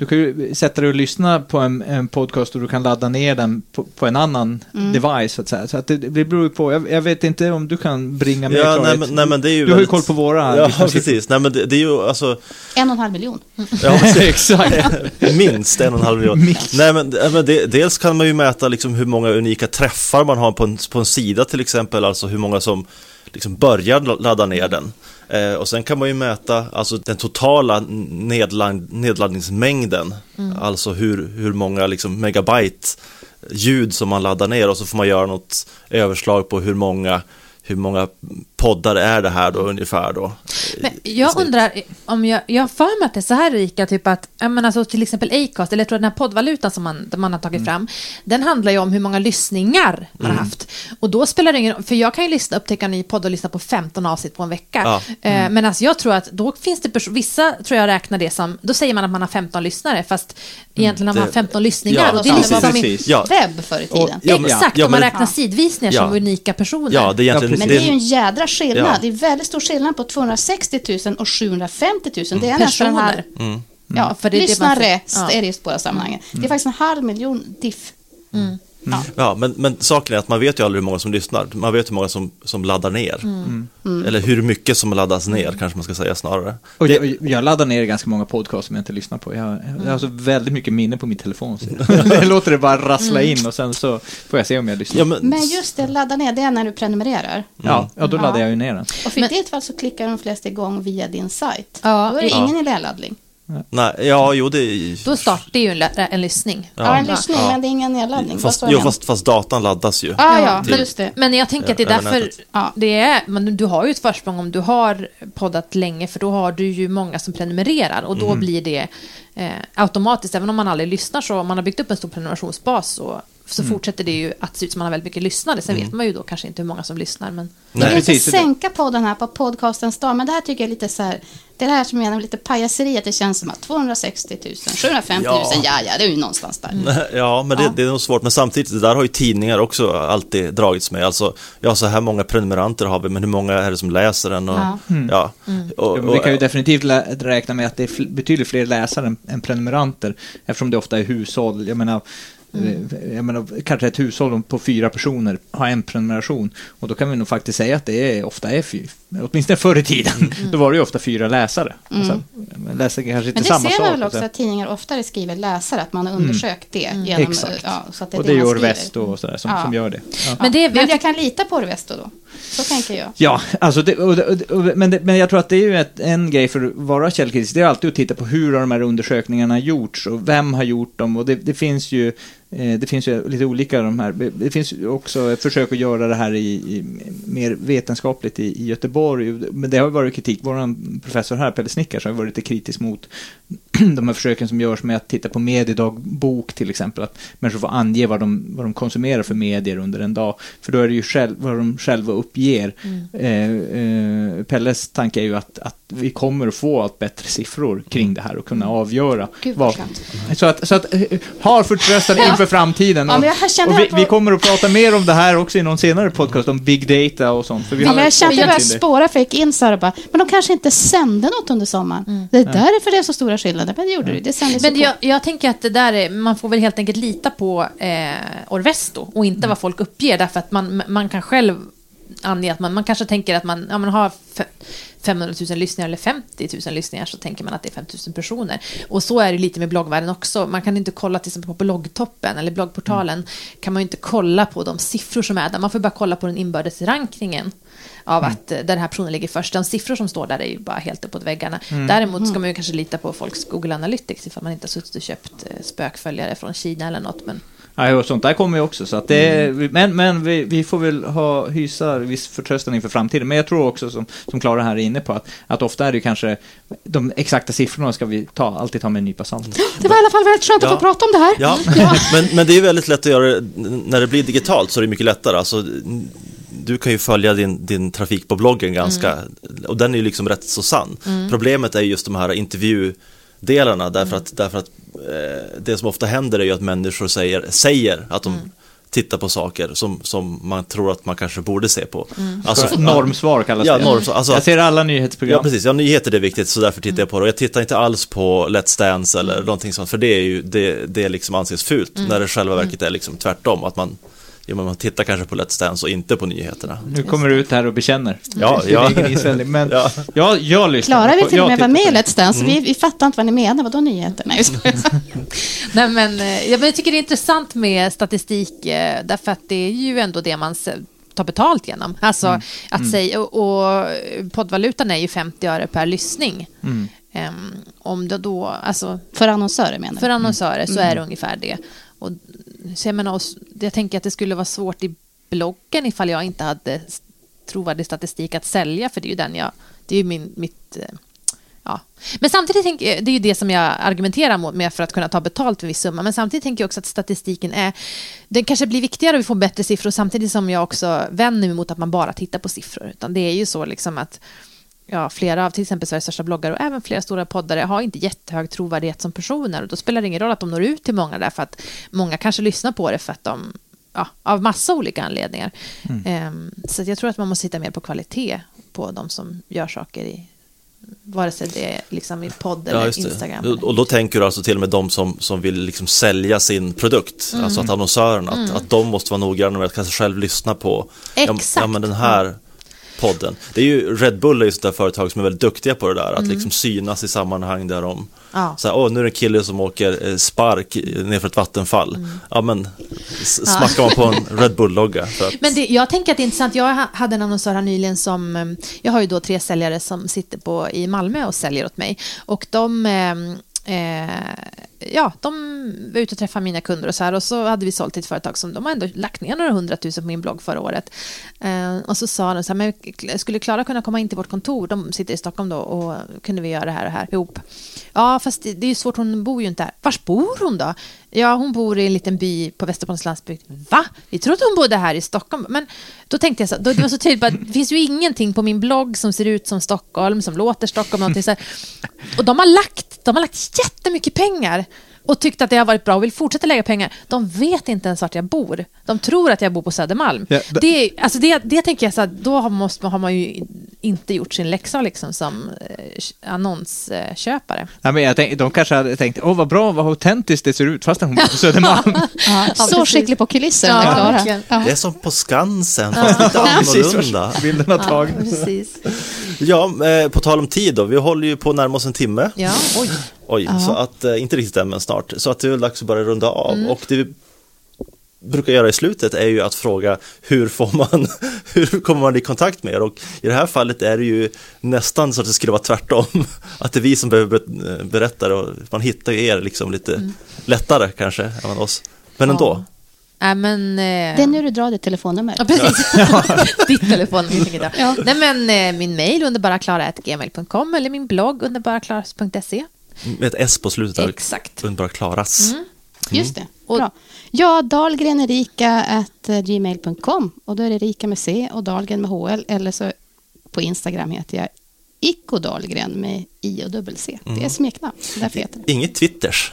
B: du kan ju sätta dig och lyssna på en, en podcast och du kan ladda ner den på, på en annan device så att säga. Så att det, det beror ju på, jag, jag vet inte om du kan bringa mer
A: Ja, nej,
B: klarhet.
A: men, nej, men det är ju
B: Du har ju
A: väldigt-
B: koll på våra
A: Ja,
B: lyssnarsiffror. (laughs)
A: precis. Nej, men det, det är ju alltså...
D: En och en halv miljon. (laughs)
A: Ja. (laughs)
B: Exakt.
A: Minst en och en halv miljon.
B: Minst.
A: Nej, men, nej, men det, dels kan man ju mäta liksom hur många unika träffar man har på en, på en sida till exempel, alltså hur många som liksom börjar ladda ner den. Eh, och sen kan man ju mäta alltså den totala nedladd, nedladdningsmängden, alltså hur, hur många liksom, megabyte ljud som man laddar ner och så får man göra något överslag på hur många hur många poddar är det här då ungefär då?
C: Men jag
A: snitt.
C: undrar om jag, jag har för mig att det är så här Rika, typ att, ja, men alltså till exempel Acast, eller jag tror den här poddvalutan som man, man har tagit fram, den handlar ju om hur många lyssningar man har haft. Och då spelar det ingen roll, för jag kan ju lyssna, upptäcka en ny podd och lyssna på 15 avsnitt på en vecka.
A: Ja.
C: Eh, Men alltså jag tror att då finns det vissa tror jag räknar det som, då säger man att man har 15 lyssnare, fast egentligen har man
A: Det-
C: 15 lyssningar.
A: Ja,
C: och det är lite som i.
A: Ja.
D: Webb förr i tiden.
A: Ja, men-
C: Exakt,
A: ja,
C: om man räknar sidvisningar
A: Ja.
C: som unika personer.
A: Ja, det är egentligen...
B: Ja,
D: Men
A: det,
D: det är ju en jädra skillnad.
A: Ja.
D: Det är väldigt stor skillnad på 260 000 och 750 000. Det är nästan en halv...
C: Personer.
A: Mm.
D: Ja,
C: För det är det man
D: lyssnare
C: får- ja.
D: är det just båda sammanhangen. Det är faktiskt en halv miljon diff. Ja.
A: Ja, men, men saken är att man vet ju aldrig hur många som lyssnar. Man vet hur många som, som laddar ner. Eller hur mycket som laddas ner, kanske man ska säga snarare.
B: Och
A: Det-
B: jag, jag laddar ner ganska många podcasts som jag inte lyssnar på. Jag, jag har så väldigt mycket minne på min telefon. Så (laughs) jag låter det bara rassla in och sen så får jag se om jag lyssnar.
A: Ja, men,
D: Men just det, ladda ner, det är när du prenumererar.
B: Ja, ja då laddar
D: Ja.
B: jag ju ner den.
D: Och för i ditt fall så klickar de flesta igång via din sajt.
C: Ja.
D: Då är det
A: Ja.
D: ingen nedladdning.
A: Nej, ja, jo, det.
C: Då startar det ju en, en lyssning.
D: Ja, en
A: Ja.
D: lyssning,
A: Ja.
D: men det är ingen nedladdning.
A: Fast, jo, fast, fast datan laddas ju.
D: Ah, ja,
A: till-
D: just det.
C: Men jag tänker att det är därför.
D: Ja.
C: det är, men du har ju ett försprång om du har poddat länge, för då har du ju många som prenumererar och då
A: Mm.
C: blir det eh, automatiskt, även om man aldrig lyssnar så, om man har byggt upp en stor prenumerationsbas så, så
A: Mm.
C: fortsätter det ju att se ut som man har väldigt mycket lyssnare. Sen vet man ju då kanske inte hur många som lyssnar, men
D: Jag vill inte
B: precis.
D: sänka podden här på podcastens dag, men det här tycker jag är lite så här, det är det här som jag menar med lite pajaseri, att det känns som att 260 000, 750 000, ja,
A: Ja.
D: ja, det är ju någonstans där. (laughs)
A: Ja, men det,
D: Ja.
A: det är nog svårt. Men samtidigt, det där har ju tidningar också alltid dragits med. Alltså, ja, så här många prenumeranter har vi, men hur många är det som läser den? Och,
D: Ja.
A: ja. Och,
B: Ja, men vi kan ju
A: och,
B: definitivt räkna med att det är betydligt fler läsare än, än prenumeranter. Eftersom det ofta är hushåll. Jag menar, eh, jag menar, kanske ett hushåll på fyra personer har en prenumeration. Och då kan vi nog faktiskt säga att det är, ofta är fyra. Åtminstone förr i tiden. (laughs) Då var det ju ofta fyra läsare. Alltså, men läser kanske inte
D: Men det
B: samma
D: ser
B: sak.
D: man väl också
B: alltså.
D: att tidningar oftare skriver läsare, att man har undersökt det. Genom,
B: Mm. Exakt.
D: Ja, så att det är
B: och
D: det
B: det
D: skriver.
B: Väst och sådär som,
D: Ja.
B: som gör det. Ja.
C: Men det är-
D: men jag kan lita på Orvesto då. Så tänker jag.
B: Ja, alltså det, och, och, och, men, det, men jag tror att det är ju ett, en grej för att vara källkritisk. Det är alltid att titta på hur har de här undersökningarna gjorts och vem har gjort dem. Och det, det finns ju Eh, det finns ju lite olika de här. Det finns ju också ett försök att göra det här i, i mer vetenskapligt i, i Göteborg. Men det har ju varit kritik. Vår professor här, Pelle Snickars, har ju varit lite kritisk mot (clears throat) de här försöken som görs med att titta på mediedagbok till exempel. Att människor får ange vad de, vad de konsumerar för medier under en dag. För då är det ju själv, vad de själva uppger. Eh, eh, Pelles tanke är ju att, att vi kommer att få allt bättre siffror kring det här och kunna avgöra.
D: Gud, vad
B: så att, så att eh, har förtröstan inför framtiden.
D: Ja,
B: Och, vi,
D: på-
B: vi kommer att prata mer om det här också i någon senare podcast om big data och sånt. För vi
D: Ja, men jag kände att jag spåra för jag gick in så här och bara, men de kanske inte sände något under sommaren. Det är därför det är så stora skillnader. Men det gjorde det, det sändes
C: Men jag, jag tänker att det där är, man får väl helt enkelt lita på eh, Orvesto och inte vad folk uppger därför att man, man kan själv ange att man, man kanske tänker att man, ja, man har fe- 500 000 lyssningar eller 50 000 lyssningar så tänker man att det är 5 000 personer. Och så är det lite med bloggvärlden också. Man kan inte kolla till exempel på bloggtoppen eller bloggportalen kan man inte kolla på de siffror som är där. Man får bara kolla på den inbördes rankningen av att eh, där den här personen ligger först. De siffror som står där är ju bara helt uppåt väggarna. Däremot ska man ju kanske lita på folks Google Analytics ifall man inte har suttit och köpt eh, spökföljare från Kina eller något. Men
B: Ja, och sånt där kommer ju också. Så att det,
D: Mm.
B: Men, men vi, vi får väl ha, hysa viss förtröstan inför framtiden. Men jag tror också, som, som Klara här är inne på, att, att ofta är det ju kanske de exakta siffrorna ska vi ta, alltid ta med en nypa salt.
D: Det var i alla fall väldigt skönt att
A: Ja.
D: få prata om det här.
A: Ja, (laughs) men, men det är väldigt lätt att göra när det blir digitalt så är det mycket lättare. Alltså, du kan ju följa din, din trafik på bloggen ganska, och den är ju liksom rätt så sann. Problemet är just de här intervjudelarna därför att, därför att eh, det som ofta händer är ju att människor säger, säger att de tittar på saker som, som man tror att man kanske borde se på. Alltså, (laughs)
B: normsvar kallas
A: Ja,
B: det.
A: normsvar. Alltså-
B: jag ser alla nyhetsprogram.
A: Ja, precis. Ja, nyheter det är viktigt, så därför tittar jag på det. Och jag tittar inte alls på Let's Dance eller någonting sånt, för det är ju, det, det liksom anses fult, när det själva verket är liksom tvärtom, att man, ja, men man tittar kanske på Let's Dance och inte på nyheterna.
B: Nu kommer du ut här och bekänner.
A: Ja, ja.
B: Men
A: Ja.
B: jag, jag lyssnar.
D: Klara vill till och
B: jag
D: med vara med i. Let's Dance. Vi, vi fattar inte vad ni menar. Vadå nyheter? (laughs) Nej,
C: men, eh, ja, men jag tycker det är intressant med statistik eh, därför att det är ju ändå det man tar betalt genom. Alltså att säga, och, och poddvalutan är ju 50 öre per lyssning. Ehm, om det då, alltså
D: För annonsörer menar du?
C: för annonsörer så är det ungefär det. Så jag, menar, jag tänker att det skulle vara svårt i bloggen ifall jag inte hade trovärdig statistik att sälja, för det är ju den jag... Det är ju min, mitt... Eh, ja. Men samtidigt tänker eh, jag, det är ju det som jag argumenterar mot med för att kunna ta betalt för viss summa. Men samtidigt tänker jag också att statistiken är... Den kanske blir viktigare och vi får bättre siffror samtidigt som jag också vänder mig mot att man bara tittar på siffror. Utan det är ju så liksom att ja, flera av till exempel Sveriges största bloggare och även flera stora poddare har inte jättehög trovärdighet som personer och då spelar det ingen roll att de når ut till många därför att många kanske lyssnar på det för att de Ja, av massa olika anledningar. Ehm, så att jag tror att man måste titta mer på kvalitet på de som gör saker i vare sig det är liksom i podd eller
A: Ja,
C: Instagram.
A: det. Och då tänker du alltså till och med de som, som vill liksom sälja sin produkt,
C: Mm.
A: alltså att annonsörerna, att, att de måste vara noggranna med att kanske själv lyssna på ja,
C: Exakt.
A: ja, men den här podden. Det är ju Red Bull är ju ett sånt där företag som är väldigt duktiga på det där,
C: Mm.
A: att liksom synas i sammanhang där de
C: Ja.
A: så här, åh, nu är det en kille som åker eh, spark nerför ett vattenfall.
C: Mm.
A: Ja, men smackar man på en Red Bull-logga. att-
C: Men det, jag tänker att det är intressant. Jag ha- hade en annonsör här nyligen som... eh, Jag har ju då tre säljare som sitter på, i Malmö och säljer åt mig. Och de... Eh, eh, ja, de var ute och träffade mina kunder och så här. Och så hade vi sålt till ett företag som de har ändå lagt ner några hundratusen på min blogg förra året. Eh, och så sa de så här, men skulle Klara kunna komma in till vårt kontor? De sitter i Stockholm då och kunde vi göra det här och här ihop? Ja, fast det, det är ju svårt, hon bor ju inte här. Vars bor hon då? Ja, hon bor i en liten by på Västerbottens landsbygd. Va? Vi trodde hon bodde här i Stockholm. Men då tänkte jag så, då, det var så tydligt, bara, det finns ju ingenting på min blogg som ser ut som Stockholm, som låter Stockholm, någonting så här. Och de har lagt, de har lagt jättemycket pengar och tyckt att det har varit bra och vill fortsätta lägga pengar. De vet inte ens vart jag bor. De tror att jag bor på Södermalm.
B: Ja, d-
C: det, är- alltså det, det tänker jag så här, då har, måste, har man ju inte gjort sin läxa liksom som eh, annonsköpare.
B: Ja, men jag tänk, de kanske hade tänkt, åh vad bra, vad autentiskt det ser ut, fastän hon bor på Södermalm. (laughs)
D: Ja, så skicklig på kulissen,
C: Ja,
D: ja, Klara. Ja.
A: Det är som på Skansen, fast lite
B: Precis,
A: annorlunda.
B: bilden har tagit.
C: precis.
A: Ja, eh, på tal om tid då, vi håller ju på att närma oss en timme.
C: Ja, oj.
A: Oj, så att, eh, inte riktigt än men snart. Så att det är väl dags att börja runda av.
C: Mm.
A: Och det vi brukar göra i slutet är ju att fråga hur får man, (laughs) hur kommer man i kontakt med er? Och i det här fallet är det ju nästan så att det skulle vara tvärtom. (laughs) Att det är vi som behöver ber- berätta det och man hittar ju er liksom lite
C: Mm.
A: lättare kanske än oss. Men ändå.
C: Nej, men... Eh...
D: Det är nu du drar ditt telefonnummer.
C: Ja, precis. (laughs) Ditt telefon. tänker jag.
D: Ja.
C: Nej, men eh, min mejl underbaraklara.gmail.com eller min blogg underbaraklaras.se.
A: Med ett S på slutet.
C: Exakt.
A: Underbara Klaras.
D: Just det.
C: Och-
D: Bra. Ja, dahlgrenerika.gmail.com och då är det Rika med C och Dahlgren med HL eller så på Instagram heter jag Icko Dahlgren med I och dubbel C. Det är smeknamn, så därför heter det.
A: Inget Twitters.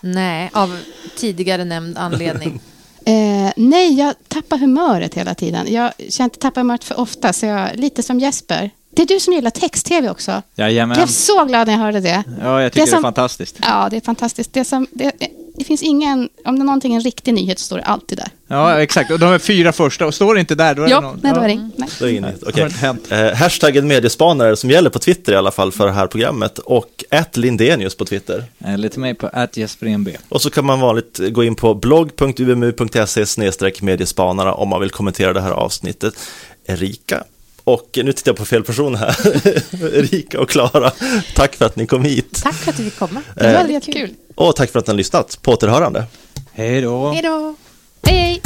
C: Nej, av tidigare nämnd anledning. (laughs)
D: Eh, nej, jag tappar humöret hela tiden. Jag känner att jag tappar humöret för ofta, så jag lite som Jesper. Det är du som gillar text-tv också. Jag
B: Jajamän.
D: blev så glad när jag hörde det.
B: Ja, jag tycker det,
D: som-
B: är fantastiskt.
D: Ja, det är fantastiskt. Det, som, det, det finns ingen... Om det är någonting en riktig nyhet så står det alltid där.
B: Ja, exakt. Och de är fyra första, och står det inte där, då är
D: Ja,
B: det någon.
D: nej, då är det inget. Nej.
A: Det är inget. Okej.
B: inte hänt.
A: Eh, hashtaggen mediespanare som gäller på Twitter i alla fall för det här programmet och at Lindenius på Twitter.
B: Eller till mig på atjesperenb.
A: Och så kan man vanligt gå in på blogg.umu.se mediespanare om man vill kommentera det här avsnittet. Erika och nu tittar jag på fel person här. (laughs) Erika och Klara, tack för att ni kom hit.
C: Tack för att du fick komma.
D: Det var
A: Eh,
D: väldigt kul.
A: Och tack för att ni har lyssnat. På återhörande.
B: Hej då.
C: Hej då!
D: Hej, hej!